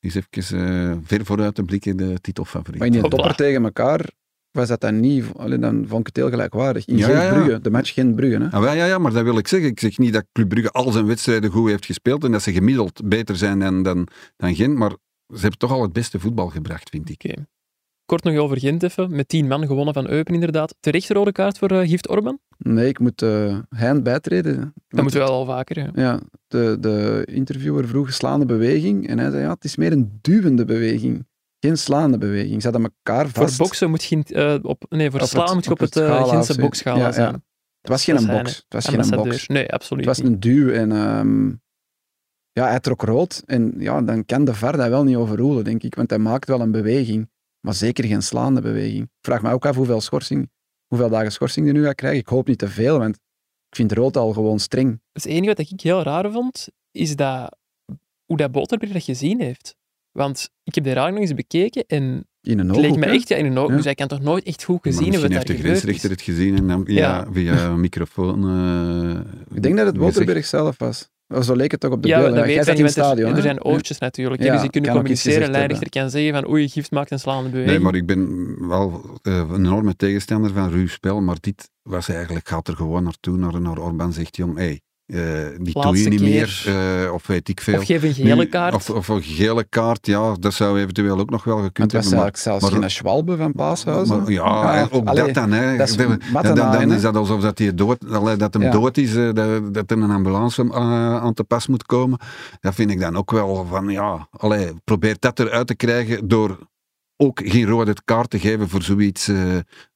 eens even eh, ver vooruit te blikken, de titelfavoriet. Maar in die topper tegen elkaar was dat dan niet, alleen dan vond ik het heel gelijkwaardig. In Ja, ja, ja. Gent-Brugge, de match Gent-Brugge. Hè? Ah, ja, ja, ja, maar dat wil ik zeggen. Ik zeg niet dat Club Brugge al zijn wedstrijden goed heeft gespeeld en dat ze gemiddeld beter zijn dan, dan, dan Gent, maar ze hebben toch al het beste voetbal gebracht, vind ik. Kort nog over Gent even. Met tien man gewonnen van Eupen, inderdaad. Terecht rode kaart voor uh, Gift Orban? Nee, ik moet uh, Hein bijtreden. Dat moeten we wel al vaker. Ja. Ja, de, de interviewer vroeg slaande beweging en hij zei ja, het is meer een duwende beweging. Geen slaande beweging. Ze hadden elkaar vast. Voor boksen moet je uh, op... Nee, voor Op slaan het- moet je op het, het of zo. boksschala Ja. Het was geen een box. Het was geen box. Nee, absoluut Het was een duw en ehm, ja, hij trok rood. En ja, dan kan de VAR dat wel niet overroelen, denk ik. Want hij maakt wel een beweging, maar zeker geen slaande beweging. Ik vraag me ook af hoeveel, schorsing, hoeveel dagen schorsing hij nu gaat krijgen. Ik hoop niet te veel, want ik vind rood al gewoon streng. Het enige wat ik heel raar vond, is dat, hoe dat Boterberg dat gezien heeft. Want ik heb de herhaling nog eens bekeken en In een het leek me echt ja, in een oog. Ja. Dus hij kan toch nooit echt goed gezien hebben misschien wat heeft de grensrechter het gezien en dan via, Ja. via een microfoon. eh, Ik denk dat het. Boterberg zelf was. Of zo leek het toch op de ja, beelden. ik in niet, het er- stadion. Er, zijn oortjes natuurlijk, Ja, dus die kunnen communiceren. gezegd Lijnrichter kan zeggen van oei, Gift maakt een slaande beweging. Nee, maar ik ben wel eh, een enorme tegenstander van ruw spel, maar dit was eigenlijk, gaat er gewoon naartoe, naar, naar Orban zegt, jong, hey, eh, die doe je niet keer. meer, eh, of weet ik veel. Of geef een gele Nu, kaart. Of, of een gele kaart, ja, dat zou eventueel ook nog wel Want gekund hebben. Maar, zelfs maar- geen schwalbe van Paashuizen. maar ja, en ook allee, dat dan. Hè. dat is Dan- is dat alsof dat, hij dood, allee, dat hem Ja. dood is, eh, dat, dat er een ambulance aan te pas moet komen. Dat vind ik dan ook wel van, ja, allee, probeer dat eruit te krijgen door ook geen rode kaart te geven voor zoiets eh,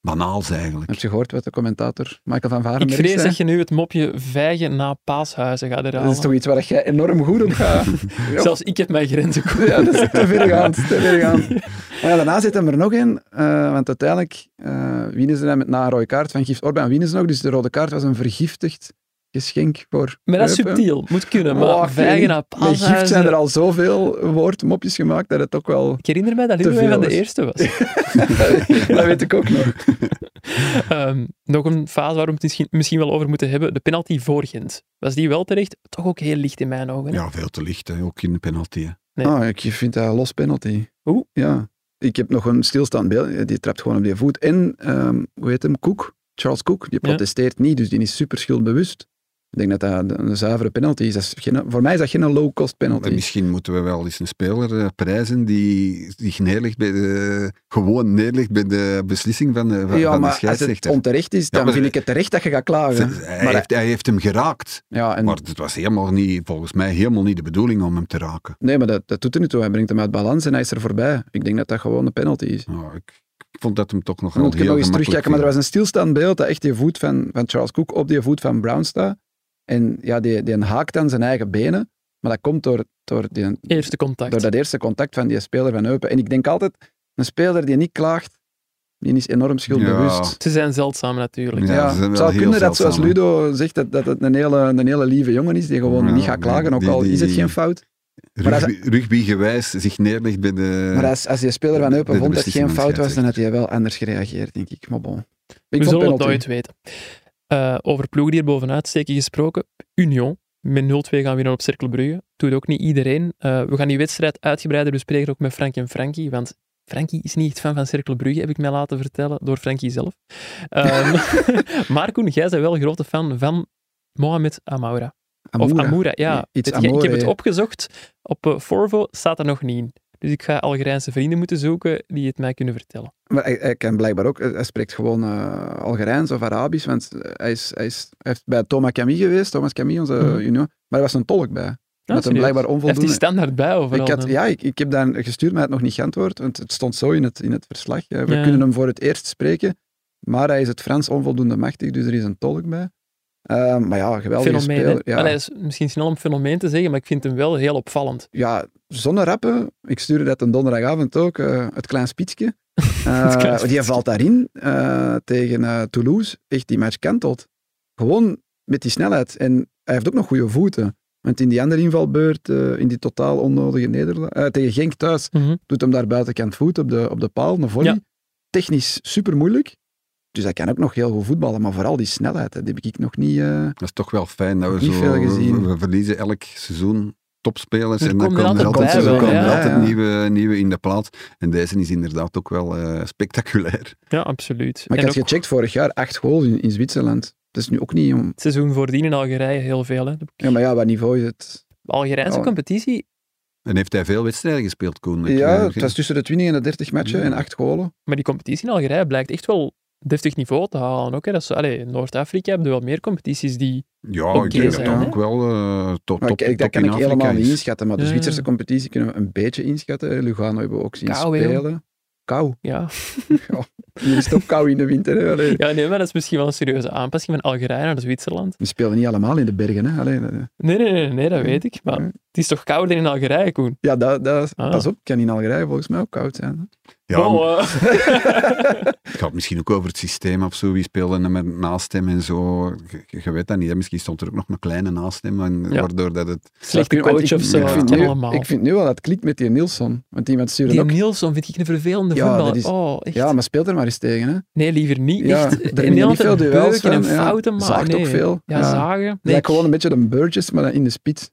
banaals eigenlijk. Heb je gehoord wat de commentator Michael van Ik Varenberg vrees zei? dat je nu het mopje vijgen na paashuizen gaat Dat herhalen. is toch iets waar jij enorm goed op gaat. Zelfs ik heb mijn grenzen kwijt. Ja, dat is te vergaand. Te vergaand. Maar ja, daarna zit hem er nog in, eh, want uiteindelijk uh, winnen ze dan met na een rode kaart van Gift Orban. Winnen ze nog, dus de rode kaart was een vergiftigd geschenk voor Maar dat is subtiel, moet kunnen. Maar Oh, vijgen niet. na Met gift zijn er al zoveel woordmopjes gemaakt dat het ook wel... Ik herinner mij dat Leroy veel van de eerste was. dat weet ik ook nog. Ehm, nog een fase waar we het misschien, misschien wel over moeten hebben. De penalty voor Gent. Was die wel terecht? Toch ook heel licht in mijn ogen. hè? Ja, veel te licht, hè, ook in de penalty. hè. Nee. Ah, ik vind dat een los penalty. Oeh. Ja. Ik heb nog een stilstaand beeld. Die trapt gewoon op die voet. En, ehm, hoe heet hem? Cook. Charles Cook. Die Ja. protesteert niet, dus die is super schuldbewust. Ik denk dat dat een zuivere penalty is. Dat is geen, voor mij is dat geen low-cost penalty. En misschien moeten we wel eens een speler eh, prijzen die zich neerlegt bij de, gewoon neerlegt bij de beslissing van de, van, ja, van de maar als het scheidsrechter. onterecht is, dan maar- vind ik het terecht dat je gaat klagen. Hij, maar, heeft, hij heeft hem geraakt, ja, en, maar het was helemaal niet, volgens mij helemaal niet de bedoeling om hem te raken. nee, maar dat, dat doet er niet toe. Hij brengt hem uit balans en hij is er voorbij. Ik denk dat dat gewoon een penalty is. Ik, ik vond dat hem toch nog wel ik heel nog eens terugkijken, maar er was een stilstaand beeld dat echt die voet van, van Charles Cook op die voet van Brown staat. En ja, die, die haakt aan zijn eigen benen, maar dat komt door, door, die, Eerste contact. door dat eerste contact van die speler van Eupen. En ik denk altijd, een speler die niet klaagt, die is enorm schuldbewust. Ze zijn zeldzaam natuurlijk. Ja, Ja, ze zijn het zou kunnen dat, zoals. Ludo zegt, dat, dat het een hele, een hele lieve jongen is, die gewoon Ja, niet gaat klagen, ook die- al is het geen fout. Maar als- Rugby, rugbygewijs zich neerlegt bij de... Maar als, als die speler van Eupen vond dat het geen fout was, dan had hij wel anders gereageerd, denk ik. Maar bon. Ik We zullen het nooit weten. Eh, over ploegen die er bovenuit steken gesproken. Union, met 0-2 gaan winnen op Cercle Brugge. Doet ook niet iedereen. Eh, we gaan die wedstrijd uitgebreider bespreken ook met Frank en Frankie, want Frankie is niet echt fan van Cercle Brugge, heb ik mij laten vertellen door Frankie zelf. Ehm, maar Koen, jij bent wel een grote fan van Mohamed Amoura. Of Amoura. Ja. Ik heb het opgezocht. Op eh, Forvo staat er nog niet in. Dus ik ga Algerijnse vrienden moeten zoeken die het mij kunnen vertellen. Maar hij, hij kan blijkbaar ook, hij spreekt gewoon eh Algerijns of Arabisch, want hij is, hij is hij heeft bij Thomas Camille geweest, Thomas Camille, onze Mhm. junior, maar er was een tolk bij. Hem serieus. blijkbaar Hij heeft die onvoldoende. standaard bij overal. Ik had, ja, ik, ik heb daar gestuurd, maar had nog niet geantwoord, want het stond zo in het, in het verslag. We Ja. kunnen hem voor het eerst spreken, maar hij is het Frans onvoldoende machtig, dus er is een tolk bij. Eh, maar ja, geweldige fenomeen. speler. Ja. Allee, is misschien snel om fenomeen te zeggen, maar ik vind hem wel heel opvallend. ja, zonder rappen. Ik stuurde dat een donderdagavond ook, eh, het klein spietsje. Eh, die valt daarin eh, tegen Toulouse. Echt, die match kantelt. Gewoon met die snelheid. En hij heeft ook nog goede voeten. Want in die andere invalbeurt, in die totaal onnodige nederlaag, eh, tegen Genk thuis, doet hem daar buitenkant voet op de, op de paal, een volley. Ja. Technisch super moeilijk. Dus hij kan ook nog heel goed voetballen, maar vooral die snelheid, hè, die heb ik nog niet... eh, Dat is toch wel fijn dat we zo... veel gezien. We, verliezen elk seizoen topspelers Er en dan komen er komen er altijd bij er komen ja, altijd ja. Nieuwe, nieuwe in de plaats. En deze is inderdaad ook wel eh, spectaculair. Ja, absoluut. Maar ik en had ook gecheckt vorig jaar, acht goals in, in Zwitserland. Dat is nu ook niet... Om, het seizoen voordien in Algerije heel veel. Hè. Ja, maar ja, wat niveau is het? Algerijnse Oh. competitie, En heeft hij veel wedstrijden gespeeld, Koen? Ja, eh, het was tussen de 20 en de 30 matchen Ja. en acht golen. maar die competitie in Algerije blijkt echt wel deftig niveau te halen. Ook, hè. Dat is, allee, Noord-Afrika hebben wel meer competities die... Ja, Oké ik denk dat zijn, dat hè? ook wel eh top, Maar top, ik, dat top kan in ik Afrika helemaal niet inschatten, maar de Ja, Zwitserse competitie kunnen we een beetje inschatten. Lugano hebben we ook zien Kou, joh. spelen. Kou. Ja. Hier is het ook kou in de winter. Hè. Allee. ja, nee, maar dat is misschien wel een serieuze aanpassing van Algerije naar Zwitserland. We spelen niet allemaal in de bergen. Hè. Allee, dat- Nee, nee, nee, nee, dat weet ik. Maar Ja. het is toch kouder in Algerije, Koen? ja, dat, dat, Ah. pas op, kan in Algerije volgens mij ook koud zijn. Hè. Ja, Oh, Het gaat misschien ook over het systeem of zo. Wie speelde met naast hem en zo. Je, je weet dat niet. Misschien stond er ook nog een kleine naast hem. En Ja. Waardoor dat het... slechte coach ik, of zo. Ik vind, nu, allemaal. ik vind nu wel dat het klikt met die Nilsson. Want iemand stuurde Die ook... Nielsen vind ik een vervelende Ja, voetballer. is- Oh, echt. Ja, maar speelt er maar eens tegen. Hè. Nee, liever niet. Ja, echt. er niet Nederland veel duels en fouten, maar Zaagt nee. ook veel. Ja, Ja. zagen. Nee, lijkt gewoon een beetje een Burgess, maar dan in de spits.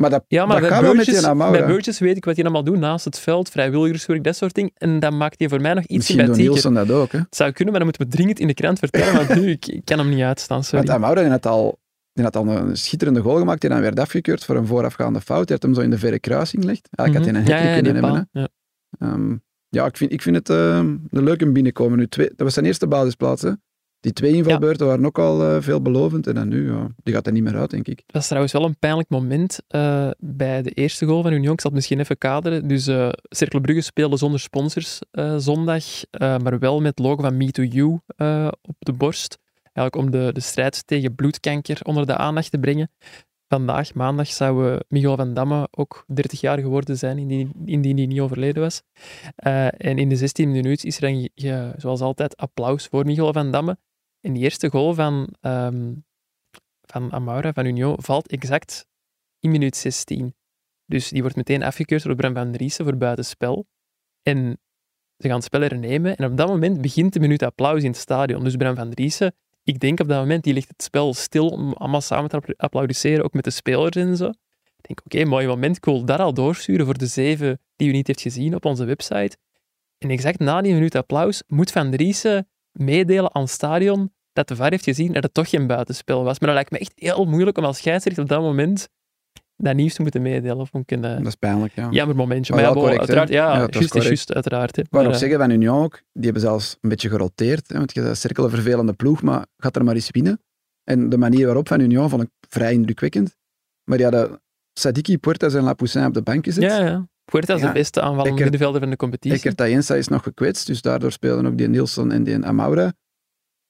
Maar dat, ja, maar dat bij die bij weet ik wat hij allemaal doet naast het veld, vrijwilligerswerk, dat soort dingen. En dat maakt hij voor mij nog iets Misschien sympathieker. Nielsen dat ook. Hè. Het zou kunnen, maar dan moeten we dringend in de krant vertellen, want nu, ik, ik kan hem niet uitstaan, sorry. Want Amaura had, al, die had al een schitterende goal gemaakt, die dan werd afgekeurd voor een voorafgaande fout. Die had hem zo in de verre kruising gelegd. Eigenlijk had hij een Mhm. hat ja, ja, kunnen hebben. Ja. Hè. Ehm, ja, ik vind, ik vind het ehm, een leuke binnenkomen nu. Twee, dat was zijn eerste basisplaats. Hè. Die twee invalbeurten waren ook al uh, veelbelovend. En dan nu, ja, die gaat er niet meer uit, denk ik. Het was trouwens wel een pijnlijk moment uh, bij de eerste goal van Union. Ik zal het misschien even kaderen. Dus uh, Cercle Brugge speelde zonder sponsors zondag, maar wel met logo van Me2You op de borst. Eigenlijk om de, de strijd tegen bloedkanker onder de aandacht te brengen. Vandaag, maandag, zou Miguel van Damme ook 30 jaar geworden zijn, indien, indien hij niet overleden was. en in de 16 minuut is er dan, zoals altijd, applaus voor Miguel van Damme. En die eerste goal van, um, van Amaura, van Union, valt exact in minuut 16. Dus die wordt meteen afgekeurd door Bram van Driessen voor buitenspel. En ze gaan het spel hernemen. En op dat moment begint de minuut applaus in het stadion. Dus Bram van Driessen, ik denk op dat moment, die ligt het spel stil om allemaal samen te applaudisseren, ook met de spelers en zo. Ik denk, oké, mooi moment, ik wil dat al doorsturen voor de zeven die u niet heeft gezien op onze website. En exact na die minuut applaus moet Van Driessen meedelen aan het stadion dat de VAR heeft gezien dat het toch geen buitenspel was. Maar dat lijkt me echt heel moeilijk om als scheidsrechter op dat moment dat nieuws te moeten meedelen. Of een, dat is pijnlijk, ja. Jammer momentje. Maar, ja, correct, uiteraard, ja, ja juist is juist, uiteraard. Hè. Maar, nog zeggen van Union ook, die hebben zelfs een beetje geroteerd. Hè, want je hebt cirkel een vervelende ploeg, maar gaat er maar eens winnen. En de manier waarop van Union vond ik vrij indrukwekkend. Maar die hadden Sadiki, Puertas en Lapoussin op de bank gezet. Ja, ja. Puerta is de beste aanvallende middenvelder van de competitie. Eckert Tayensa is nog gekwetst, dus daardoor speelden ook die Nielsen en die Amaura.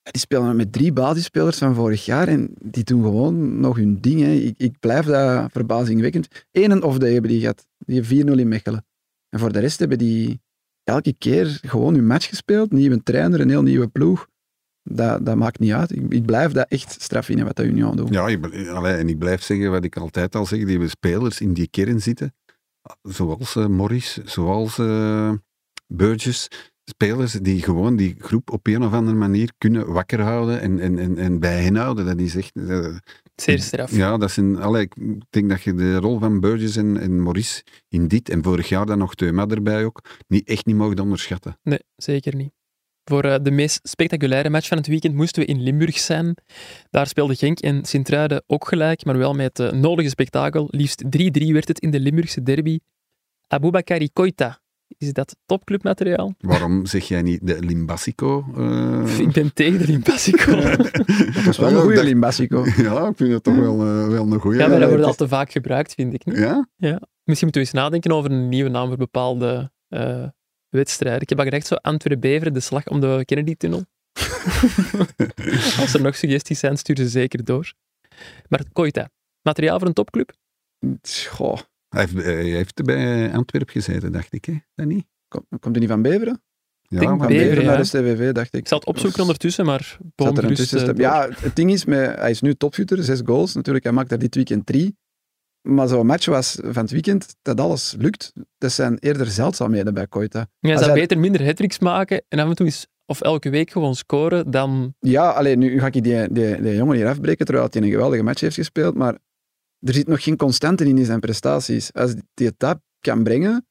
Die spelen met drie basisspelers van vorig jaar en die doen gewoon nog hun ding. Hè. Ik, ik blijf dat verbazingwekkend. Eén of de hebben die gehad, die 4-0 in Mechelen. En voor de rest hebben die elke keer gewoon hun match gespeeld. Nieuwe trainer, een heel nieuwe ploeg. Dat, dat maakt niet uit. Ik, ik blijf dat echt straf vinden wat de Union doet. Ja, ik, allee, en ik blijf zeggen wat ik altijd al zeg, die hebben spelers in die kern zitten zoals uh, Morris, zoals uh, Burgess, spelers die gewoon die groep op een of andere manier kunnen wakker houden en, en, en, en bij hen houden. Dat is echt... Uh, Zeer straf. Ja, dat zijn, allee, ik denk dat je de rol van Burgess en, en Maurice in dit, en vorig jaar dan nog Teuma erbij ook, niet, echt niet mogen onderschatten. Nee, zeker niet. Voor uh, de meest spectaculaire match van het weekend moesten we in Limburg zijn. Daar speelde Genk en Sint-Truiden ook gelijk, maar wel met het uh, nodige spektakel. Liefst 3-3 werd het in de Limburgse derby. Aboubakari Koita, is dat topclubmateriaal? Waarom zeg jij niet de Limbasico? Uh... Ik ben tegen de Limbasico. dat is wel een goede Limbasico. Ja, ik vind het toch wel, uh, wel een goede. Ja, maar dat wordt al te vaak gebruikt, vind ik. Niet? Ja? ja? Misschien moeten we eens nadenken over een nieuwe naam voor bepaalde uh, wedstrijden. Ik heb al gedacht, zo Antwerpen-Beveren, de slag om de Kennedy-tunnel. Als er nog suggesties zijn, stuur ze zeker door. Maar Koita, materiaal voor een topclub? Goh. Hij heeft, hij heeft bij Antwerpen gezeten, dacht ik, hè? Dat niet? Komt, hij niet van Beveren? Ja, van Beveren, Beveren naar de CVV, dacht ik. Ik zal het opzoeken ondertussen, maar boom er Ja, het ding is, met, hij is nu topshooter, zes goals. Natuurlijk, hij maakt er dit weekend drie. Maar zo'n match was van het weekend, dat alles lukt, dat zijn eerder zeldzaamheden bij Koita. Ja, hij zou beter minder hattricks maken en af en toe eens, of elke week gewoon scoren dan... Ja, alleen nu ga ik die, die, die jongen hier afbreken, terwijl hij een geweldige match heeft gespeeld, maar er zit nog geen constante in in zijn prestaties. Als hij dat kan brengen...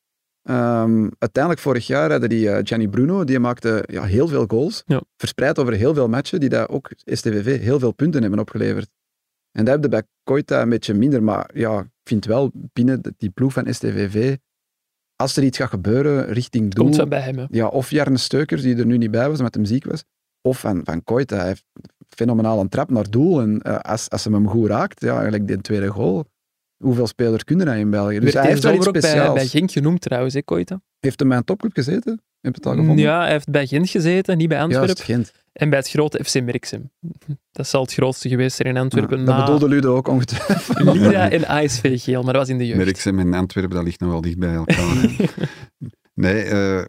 Um, uiteindelijk vorig jaar hadden die uh, Gianni Bruno, die maakte ja, heel veel goals, ja. verspreid over heel veel matchen, die daar ook STVV heel veel punten hebben opgeleverd. En dat heb je bij Koita een beetje minder, maar ja, ik vind wel binnen die ploeg van STVV, als er iets gaat gebeuren richting doel... Komt bij hem, Ja, of Jarne Steukers, die er nu niet bij was, omdat hem ziek was, of van, van Koita. Hij heeft fenomenaal een trap naar doel. En uh, als, als ze hem goed raakt, ja, eigenlijk de tweede goal, hoeveel spelers kunnen er in België? Dus Werd hij heeft wel iets speciaals. Bij, bij Genk genoemd trouwens, hè, Koita? Heeft hij bij een topclub gezeten? Heb het al gevonden? Ja, hij heeft bij Gent gezeten, niet bij Antwerpen. Juist, Gent. En bij het grote FC Merksem. Dat zal het grootste geweest zijn in Antwerpen. Ja, dat na... bedoelde Ludo ook ongetwijfeld. Lira en ASV Geel, maar dat was in de jeugd. Merksem en Antwerpen, dat ligt nog wel dicht bij elkaar. nee, uh,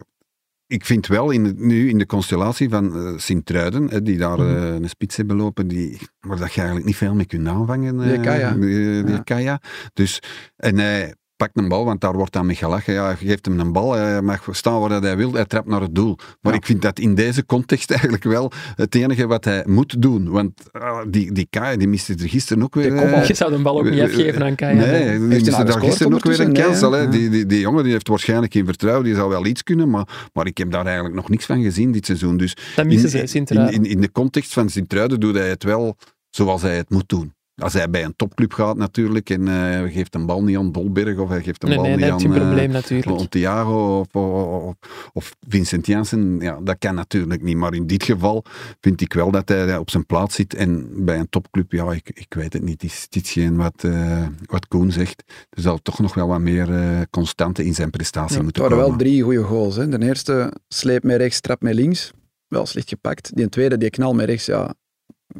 ik vind wel in, nu in de constellatie van uh, Sint-Truiden, die daar uh, een spits hebben lopen, die, waar dat je eigenlijk niet veel mee kunt aanvangen. Uh, die Kaya. Die, die ja. Kaya. Dus, en hij pakt een bal, want daar wordt dan mee gelachen. Ja, geeft hem een bal, hij mag staan waar hij wil, hij trapt naar het doel. Maar ja. ik vind dat in deze context eigenlijk wel het enige wat hij moet doen. Want uh, die, die Kaya, die miste er gisteren ook weer... Uh, je zou de bal ook niet afgeven aan Kaya. Nee, die miste daar gisteren ook weer een kans. Nee, die, die, die jongen die heeft waarschijnlijk geen vertrouwen, die zou wel iets kunnen, maar, maar ik heb daar eigenlijk nog niks van gezien dit seizoen. Dus dat missen ze, in, in, in, in de context van Sint-Truiden doet hij het wel zoals hij het moet doen. Als hij bij een topclub gaat natuurlijk en uh, hij geeft een bal niet aan Dolberg of hij geeft een nee, bal nee, niet dat aan, is een probleem uh, natuurlijk. aan Thiago of, of, of, Vincent Janssen, ja, dat kan natuurlijk niet. Maar in dit geval vind ik wel dat hij op zijn plaats zit en bij een topclub, ja, ik, ik weet het niet, is dit geen wat, uh, wat Koen zegt. Er zal toch nog wel wat meer constante in zijn prestatie ja, moeten komen. komen. Het waren wel drie goede goals. Hè. De eerste sleep met rechts, trap met links. Wel slecht gepakt. Die tweede, die knal met rechts, ja,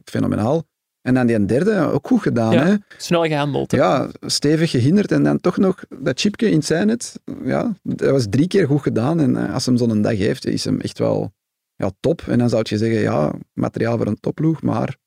fenomenaal. En dan die derde, ook goed gedaan. Ja, hè? Snel gehandeld. hè. Ja, stevig gehinderd en dan toch nog dat chipje in zijn net. Ja, dat was drie keer goed gedaan. En uh, als hem zo'n dag heeft, is hem echt wel ja, top. En dan zou je zeggen, ja, materiaal voor een topploeg, maar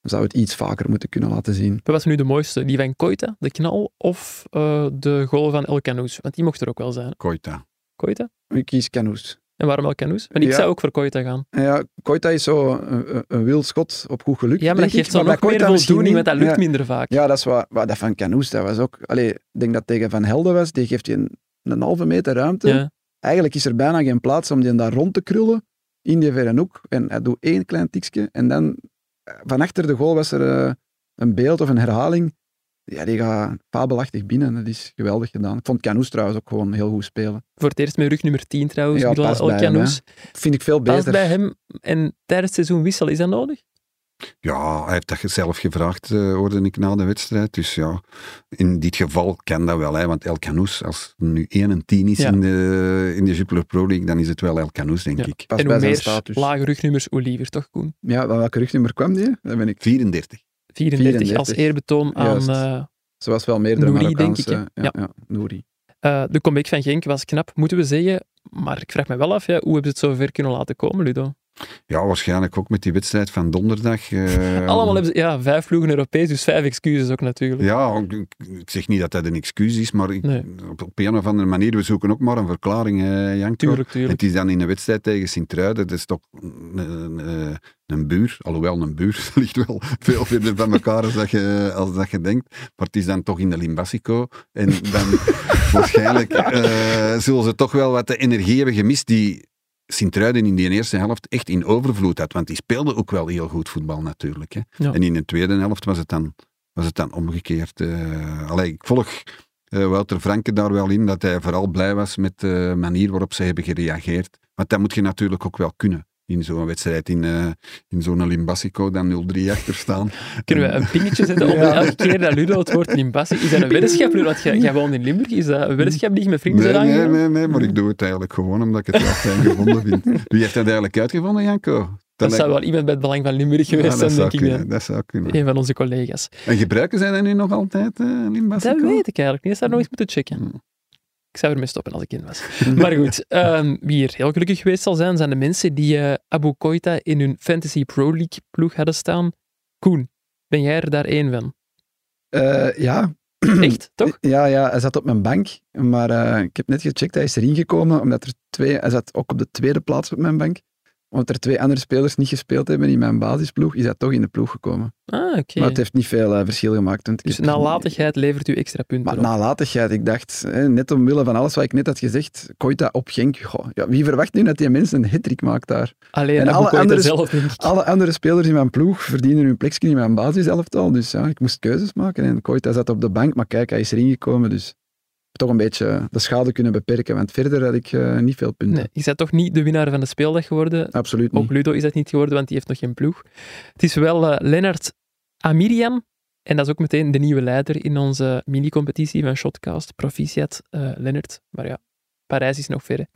dan zou het iets vaker moeten kunnen laten zien. Wat was nu de mooiste? Die van Koita, de knal, of uh, de goal van El Canoes? Want die mocht er ook wel zijn. Koita. Koita? Ik kies Canoes. En waarom El Canoes? Want ik Ja. zou ook voor Koita gaan. Ja, Koita is zo een, een- wild schot op goed geluk. Ja, maar dat geeft zo nog meer voldoening, want dat lukt ja. minder vaak. Ja, dat is wat, wat dat van Canoes, dat was ook... Allee, ik denk dat tegen Van Helden was, die geeft je een, een halve meter ruimte. Ja. Eigenlijk is er bijna geen plaats om die daar rond te krullen, in die verre hoek. En hij doet één klein tikje, en dan eh, van achter de goal was er eh, een beeld of een herhaling. Ja, die gaat fabelachtig binnen. Dat is geweldig gedaan. Ik vond Canoes trouwens ook gewoon heel goed spelen. Voor het eerst met rug nummer 10 trouwens, Ja, past El bij hem, Canoes. Vind ik veel Past beter. bij hem en tijdens het seizoen wisselen, is dat nodig? Ja, hij heeft dat zelf gevraagd, eh, hoorde ik na de wedstrijd. Dus ja, in dit geval kan dat wel. Hè, want El Canoes, als er nu 1 en 10 is Ja. in de, in de Jupiler Pro League, dan is het wel El Canoes, denk Ja. ik. Past en bij hoe zijn meer status. lage rugnummers, hoe liever, toch Koen? Ja, van welke rugnummer kwam die? Dat ben ik 34. 34, als 34. eerbetoon aan Ze was wel meerdere Nouri, denk ik, ja, ja. Nouri. eh, de comeback van Genk was knap, moeten we zeggen. Maar ik vraag me wel af, ja, hoe hebben ze het zo ver kunnen laten komen, Ludo? Ja, waarschijnlijk ook met die wedstrijd van donderdag. eh, Allemaal hebben ze, ja, vijf ploegen Europees, dus vijf excuses ook natuurlijk. Ja, ik, zeg niet dat dat een excuus is, maar ik- Nee. op, op een of andere manier, we zoeken ook maar een verklaring, hè, Janko. Tuurlijk, tuurlijk. Het is dan in een wedstrijd tegen Sint-Truiden, dat is toch een, een, een buur, alhoewel een buur ligt wel veel verder van elkaar als dat, je, als dat je denkt, maar het is dan toch in de Limbasico en dan waarschijnlijk eh, zullen ze toch wel wat de energie hebben gemist die Sint-Truiden in die eerste helft echt in overvloed had, want die speelde ook wel heel goed voetbal natuurlijk. Hè. Ja. En in de tweede helft was het dan, was het dan omgekeerd. eh allee, ik volg eh, Wouter Franke daar wel in, dat hij vooral blij was met de manier waarop ze hebben gereageerd. Want dat moet je natuurlijk ook wel kunnen. In zo'n wedstrijd, in, eh, in zo'n Limbasico, dan 0-3 achter staan. Kunnen we een pingetje zetten op Ja. elke keer dat Ludo het woord Limbassi... Is dat een weddenschap, Ludo? Want jij, jij woont in Limburg. Is dat een weddenschap die je met vrienden Nee, nee, nee, nee, maar ik doe het eigenlijk gewoon omdat ik het wel fijn gevonden vind. Wie heeft dat eigenlijk uitgevonden, Janko? Dat zou wel iemand bij het Belang van Limburg geweest zijn, denk ik. kunnen, dat zou kunnen. Een van onze collega's. En gebruiken zij dat nu nog altijd, eh Limbasico? Dat weet ik eigenlijk niet. Dat zou nog eens moeten checken. Ik zou ermee stoppen als ik in was. Maar goed, ehm, wie hier heel gelukkig geweest zal zijn, zijn de mensen die eh, Abu Koita in hun Fantasy Pro League ploeg hadden staan. Koen, ben jij er daar één van? Eh, ja. Echt, toch? Ja, ja, hij zat op mijn bank, maar eh, ik heb net gecheckt, hij is erin gekomen, omdat er twee, hij zat ook op de tweede plaats op mijn bank, omdat er twee andere spelers niet gespeeld hebben in mijn basisploeg, is hij toch in de ploeg gekomen. Ah, oké. Maar het heeft niet veel eh, verschil gemaakt. want Dus nalatigheid levert u extra punten Maar op. nalatigheid, ik dacht, hè, net omwille van alles wat ik net had gezegd, Koita op Genk, goh, ja, wie verwacht nu dat die mensen een hat maakt daar? Alleen en alle andere- zelf, denk ik. Alle andere spelers in mijn ploeg verdienen hun plekje in mijn basiselftal, dus ja, ik moest keuzes maken. En Koita zat op de bank, maar kijk, hij is erin gekomen, dus toch een beetje de schade kunnen beperken, want verder had ik eh, niet veel punten. Nee, je bent toch niet de winnaar van de speeldag geworden. Absoluut niet. Ook Ludo is dat niet geworden, want die heeft nog geen ploeg. Het is wel eh, Lennart Amirian. En dat is ook meteen de nieuwe leider in onze mini-competitie van Shotcast. Proficiat, eh Lennart. Maar ja, Parijs is nog ver.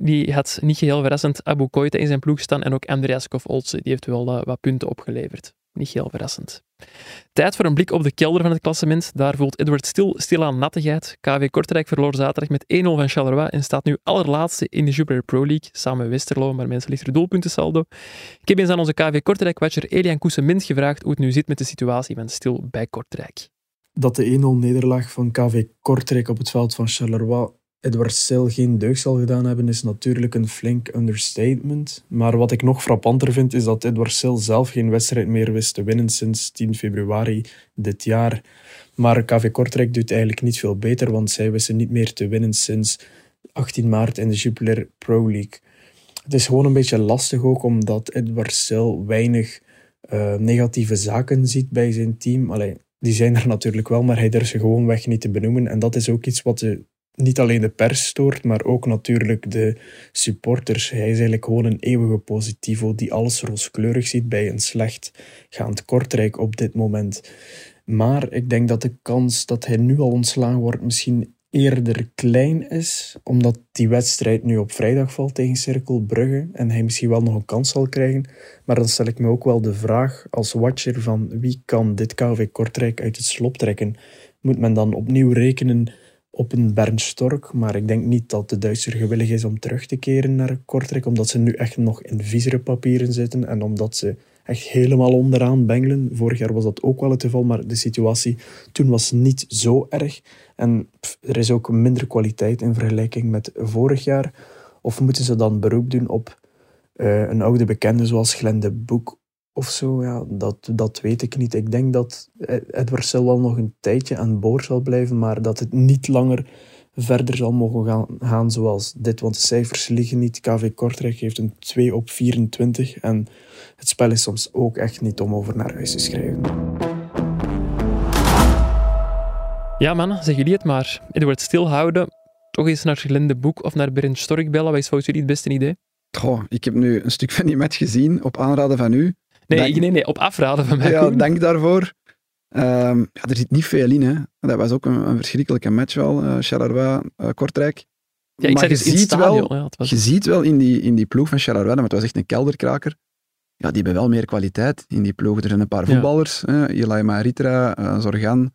die had niet geheel verrassend Abu Koita in zijn ploeg staan en ook Andreas Kof-Olsen. Die heeft wel wat punten opgeleverd. Niet heel verrassend. Tijd voor een blik op de kelder van het klassement. Daar voelt Edward stil, stilaan nattigheid. KV Kortrijk verloor zaterdag met 1-0 van Charleroi en staat nu allerlaatste in de Jupiler Pro League, samen met Westerlo, maar mensen ligt er doelpuntensaldo. Ik heb eens aan onze KV Kortrijk-watcher Elian Koesemint gevraagd hoe het nu zit met de situatie van stil bij Kortrijk. dat de 1-0 nederlaag van KV Kortrijk op het veld van Charleroi Edward Sel geen deugd zal gedaan hebben, is natuurlijk een flink understatement. Maar wat ik nog frappanter vind, is dat Edward Sel zelf geen wedstrijd meer wist te winnen sinds 10 februari dit jaar. Maar KV Kortrijk doet eigenlijk niet veel beter, want zij wisten niet meer te winnen sinds 18 maart in de Jupiler Pro League. Het is gewoon een beetje lastig ook, omdat Edward Sel weinig eh, negatieve zaken ziet bij zijn team. Allee, die zijn er natuurlijk wel, maar hij durft ze gewoon weg niet te benoemen. En dat is ook iets wat de, niet alleen de pers stoort, maar ook natuurlijk de supporters. Hij is eigenlijk gewoon een eeuwige positivo die alles rooskleurig ziet bij een slecht gaand Kortrijk op dit moment. Maar ik denk dat de kans dat hij nu al ontslagen wordt misschien eerder klein is, omdat die wedstrijd nu op vrijdag valt tegen Cirkel Brugge en hij misschien wel nog een kans zal krijgen. Maar dan stel ik me ook wel de vraag als watcher van wie kan dit KV Kortrijk uit het slop trekken? Moet men dan opnieuw rekenen op een Bernd Stork, maar ik denk niet dat de Duitser gewillig is om terug te keren naar Kortrijk, omdat ze nu echt nog in viezere papieren zitten en omdat ze echt helemaal onderaan bengelen. Vorig jaar was dat ook wel het geval, maar de situatie toen was niet zo erg. En er is ook minder kwaliteit in vergelijking met vorig jaar. Of moeten ze dan beroep doen op uh, een oude bekende zoals Glenn de Boek of zo? Ja, dat, dat weet ik niet. Ik denk dat Edward Sil wel nog een tijdje aan boord zal blijven, maar dat het niet langer verder zal mogen gaan, gaan zoals dit. Want de cijfers liggen niet. KV Kortrijk heeft een 2 op 24. En het spel is soms ook echt niet om over naar huis te schrijven. Ja, mannen, zeggen jullie het maar. Edward stilhouden, toch eens naar Glinde Boek of naar Berend Stork bellen. Wat is volgens jullie het beste idee? Goh, ik heb nu een stuk van die match gezien op aanraden van u. Nee, dank... nee, nee, op afraden van mij. Ja, dank daarvoor. Um, ja, er zit niet veel in. Hè. Dat was ook een, een verschrikkelijke match wel, uh, Charleroi, uh, Kortrijk. Ja, ik maar je, ziet wel, ja, was... je ziet wel in die, in die ploeg van Charleroi, maar het was echt een kelderkraker. Ja, die hebben wel meer kwaliteit in die ploeg. Er zijn een paar voetballers, ja. Eli Maritra, uh, Zorgan,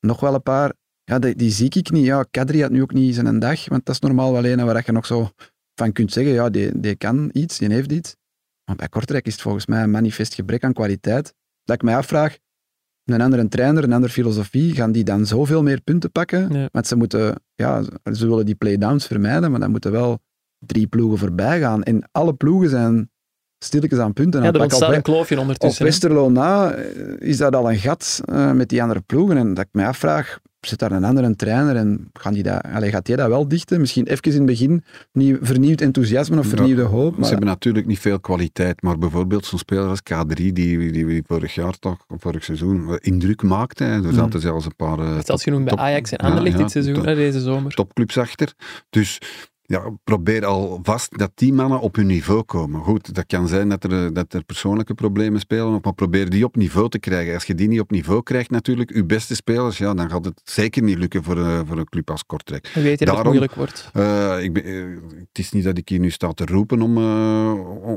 nog wel een paar. Ja, die, die, zie ik niet. Ja, Kadri had nu ook niet zijn dag, want dat is normaal wel een waar je nog zo van kunt zeggen, ja, die, die kan iets, die heeft iets. Maar bij Kortrijk is het volgens mij een manifest gebrek aan kwaliteit. Dat ik mij afvraag, een andere trainer, een andere filosofie, gaan die dan zoveel meer punten pakken? Want ze moeten, ja, ze willen die playdowns vermijden, maar dan moeten wel drie ploegen voorbij gaan. En alle ploegen zijn stilletjes aan punten. Ja, er ontstaat een kloofje ondertussen. Op Westerlo na eh, is dat al een gat uh, met die andere ploegen. En dat ik mij afvraag, zit daar een andere trainer en gaan die dat, allez, gaat hij dat wel dichten? Misschien even in het begin nieuw, vernieuwd enthousiasme of vernieuwde hoop. Maar... Ze hebben natuurlijk niet veel kwaliteit, maar bijvoorbeeld zo'n speler als K3, die, die, die vorig jaar toch, vorig seizoen, indruk maakte. Er mm. zaten zelfs een paar... Uh, zelfs genoemd bij Ajax en Anderlecht ja, dit seizoen, deze zomer. Topclubs achter. Dus ja, probeer alvast dat die mannen op hun niveau komen. Goed, dat kan zijn dat er, dat er persoonlijke problemen spelen, maar probeer die op niveau te krijgen. Als je die niet op niveau krijgt, natuurlijk, je beste spelers, ja, dan gaat het zeker niet lukken voor, uh, voor een club als Kortrijk. Weet je dat het moeilijk wordt. Uh, ik ben, uh, het is niet dat ik hier nu sta te roepen om,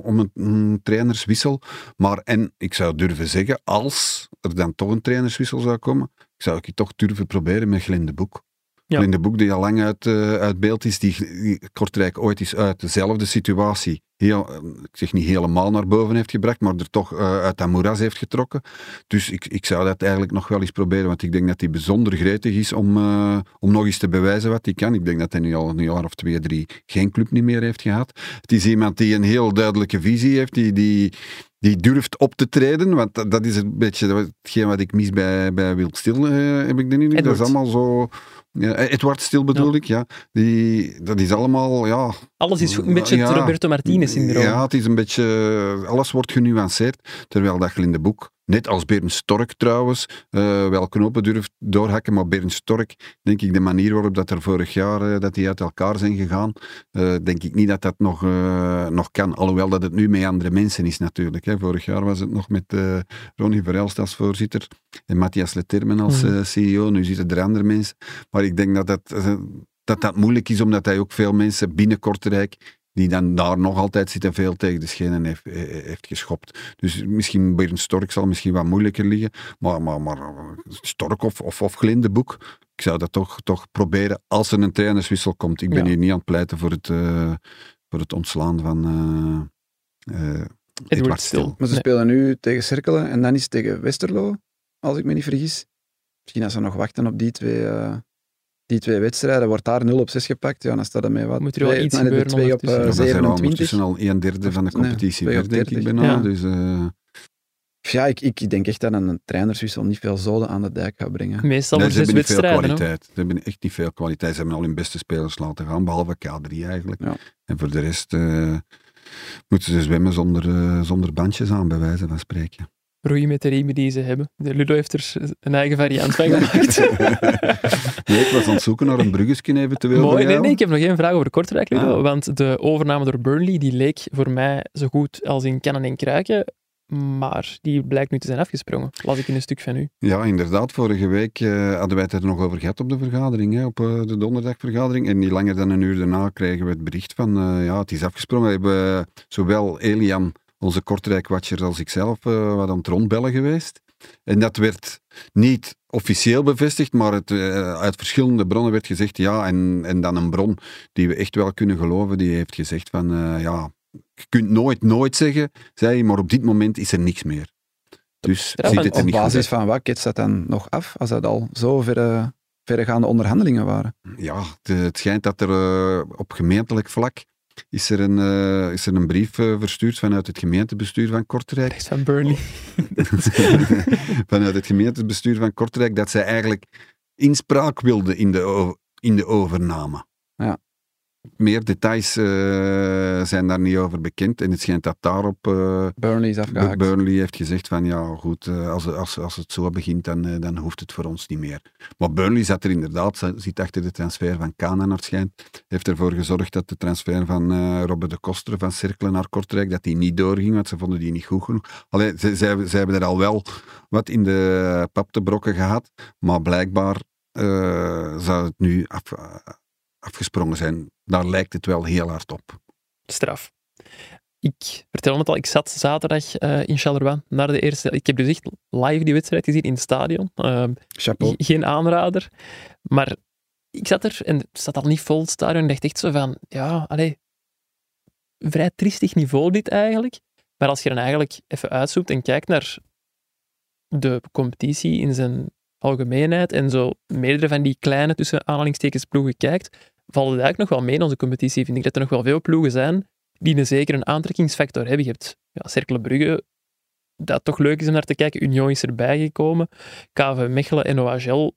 om een, een, trainerswissel, maar en ik zou durven zeggen, als er dan toch een trainerswissel zou komen, zou ik het toch durven proberen met Glinde Boek. Ja. In de boek die al lang uit, uh, uit beeld is, die, die, Kortrijk ooit is uit dezelfde situatie, heel, eh, ik zeg niet helemaal naar boven heeft gebracht, maar er toch uh, uit dat moeras heeft getrokken. Dus ik, ik zou dat eigenlijk nog wel eens proberen, want ik denk dat hij bijzonder gretig is om, uh, om nog eens te bewijzen wat hij kan. Ik denk dat hij nu al een jaar of twee, drie geen club niet meer heeft gehad. Het is iemand die een heel duidelijke visie heeft, die, die, die durft op te treden, want dat, dat is een beetje hetgeen wat ik mis bij, bij Wild Stil, heb ik de indruk. Dat is allemaal zo ja, Edward Stil bedoel ik, ja. Die, dat is allemaal, ja... Alles is een beetje het Roberto Martinez-syndroom. Ja, het is een beetje... Alles wordt genuanceerd, terwijl dat in de boek Net als Bernd Stork trouwens, uh, wel knopen durft doorhakken, maar Bernd Stork, denk ik, de manier waarop dat er vorig jaar uh, dat die uit elkaar zijn gegaan, uh, denk ik niet dat dat nog, nog kan. Alhoewel dat het nu met andere mensen is natuurlijk. Hè. Vorig jaar was het nog met Ronnie Verelst als voorzitter en Matthias Letermen als mm. CEO. Nu zitten er andere mensen. Maar ik denk dat dat, dat dat moeilijk is, omdat hij ook veel mensen binnen Kortrijk die dan daar nog altijd zitten veel tegen de schenen heeft, eh, eh, heeft geschopt. Dus misschien bij een Stork zal misschien wat moeilijker liggen, maar, maar, maar Stork of, of, of Glindeboek, ik zou dat toch, toch proberen als er een trainerswissel komt. Ik ben ja. hier niet aan het pleiten voor het, uh, voor het ontslaan van uh, uh, Edward Stil. Maar ze spelen nu tegen Cerkelen en dan is het tegen Westerlo, als ik me niet vergis. Misschien als ze nog wachten op die twee die twee wedstrijden, wordt daar 0 op 6 gepakt, ja, dan staat er mee wat. Moet er wel iets gebeuren 2 op uh, ja, 27. zijn al een derde van de competitie nee, denk ik bijna. Ja. Dus, uh... ja, ik, ik denk echt dat een trainerswissel niet veel zoden aan de dijk gaat brengen. Meestal nee, ze hebben niet veel kwaliteit. Ze hebben echt niet veel kwaliteit. Ze hebben al hun beste spelers laten gaan, behalve K3 eigenlijk. Ja. En voor de rest uh, moeten ze zwemmen zonder, uh, zonder bandjes aan, bij wijze van spreken. Roeien met de riemen die ze hebben. De Ludo heeft er een eigen variant van gemaakt. nee, ik was aan het zoeken naar een bruggetje eventueel. Mooi, nee, nee, ik heb nog geen vraag over Kortrijk, Ludo. Ah. Want de overname door Burnley, die leek voor mij zo goed als in kannen en kruiken. Maar die blijkt nu te zijn afgesprongen. Las ik in een stuk van u. Ja, inderdaad. Vorige week eh, hadden wij het er nog over gehad op de vergadering, hè, op eh, de donderdagvergadering. En niet langer dan een uur daarna kregen we het bericht van, eh, ja, het is afgesprongen. We hebben zowel Elian, onze Kortrijk-watcher, als ikzelf uh, wat aan het rondbellen geweest. En dat werd niet officieel bevestigd, maar het, uh, uit verschillende bronnen werd gezegd ja. En, en dan een bron die we echt wel kunnen geloven, die heeft gezegd van, uh, ja, je kunt nooit, nooit zeggen, zei maar op dit moment is er niks meer. Dus Ja, ziet maar het er Op niet basis van wat ketst dat dan nog af, als dat al zo verre, verregaande onderhandelingen waren? Ja, het schijnt dat er eh, op gemeentelijk vlak is er een, eh, is er een brief eh, verstuurd vanuit het gemeentebestuur van Kortrijk. Rechts van Burnley. vanuit het gemeentebestuur van Kortrijk dat zij eigenlijk inspraak wilden in de, in de overname. Ja. Meer details eh, zijn daar niet over bekend en het schijnt dat daarop eh, Burnley is afgehaakt. Burnley heeft gezegd van ja goed, eh, als, als, als het zo begint dan, dan hoeft het voor ons niet meer. Maar Burnley zat er inderdaad, zit achter de transfer van Kana naar schijnt, heeft ervoor gezorgd dat de transfer van Robert de Koster van Cerkelen naar Kortrijk, dat die niet doorging, want ze vonden die niet goed genoeg. Allee, ze, zij hebben er al wel wat in de pap te brokken gehad, maar blijkbaar zou het nu af, afgesprongen zijn. Daar lijkt het wel heel hard op. Straf. Ik vertel het al, ik zat zaterdag eh, in Charleroi naar de eerste. Ik heb dus echt live die wedstrijd gezien in het stadion. Ehm, Chapeau. Ge- Geen aanrader. Maar ik zat er en het zat al niet vol het stadion en dacht echt zo van, ja, allee, vrij triestig niveau dit eigenlijk. Maar als je dan eigenlijk even uitzoekt en kijkt naar de competitie in zijn algemeenheid en zo meerdere van die kleine tussen aanhalingstekens ploegen kijkt, valt het eigenlijk nog wel mee in onze competitie. Vind ik dat er nog wel veel ploegen zijn die een zeker een aantrekkingsfactor hebben. Je hebt ja, Cercle Brugge, dat toch leuk is om naar te kijken. Union is erbij gekomen. KV Mechelen en OHL,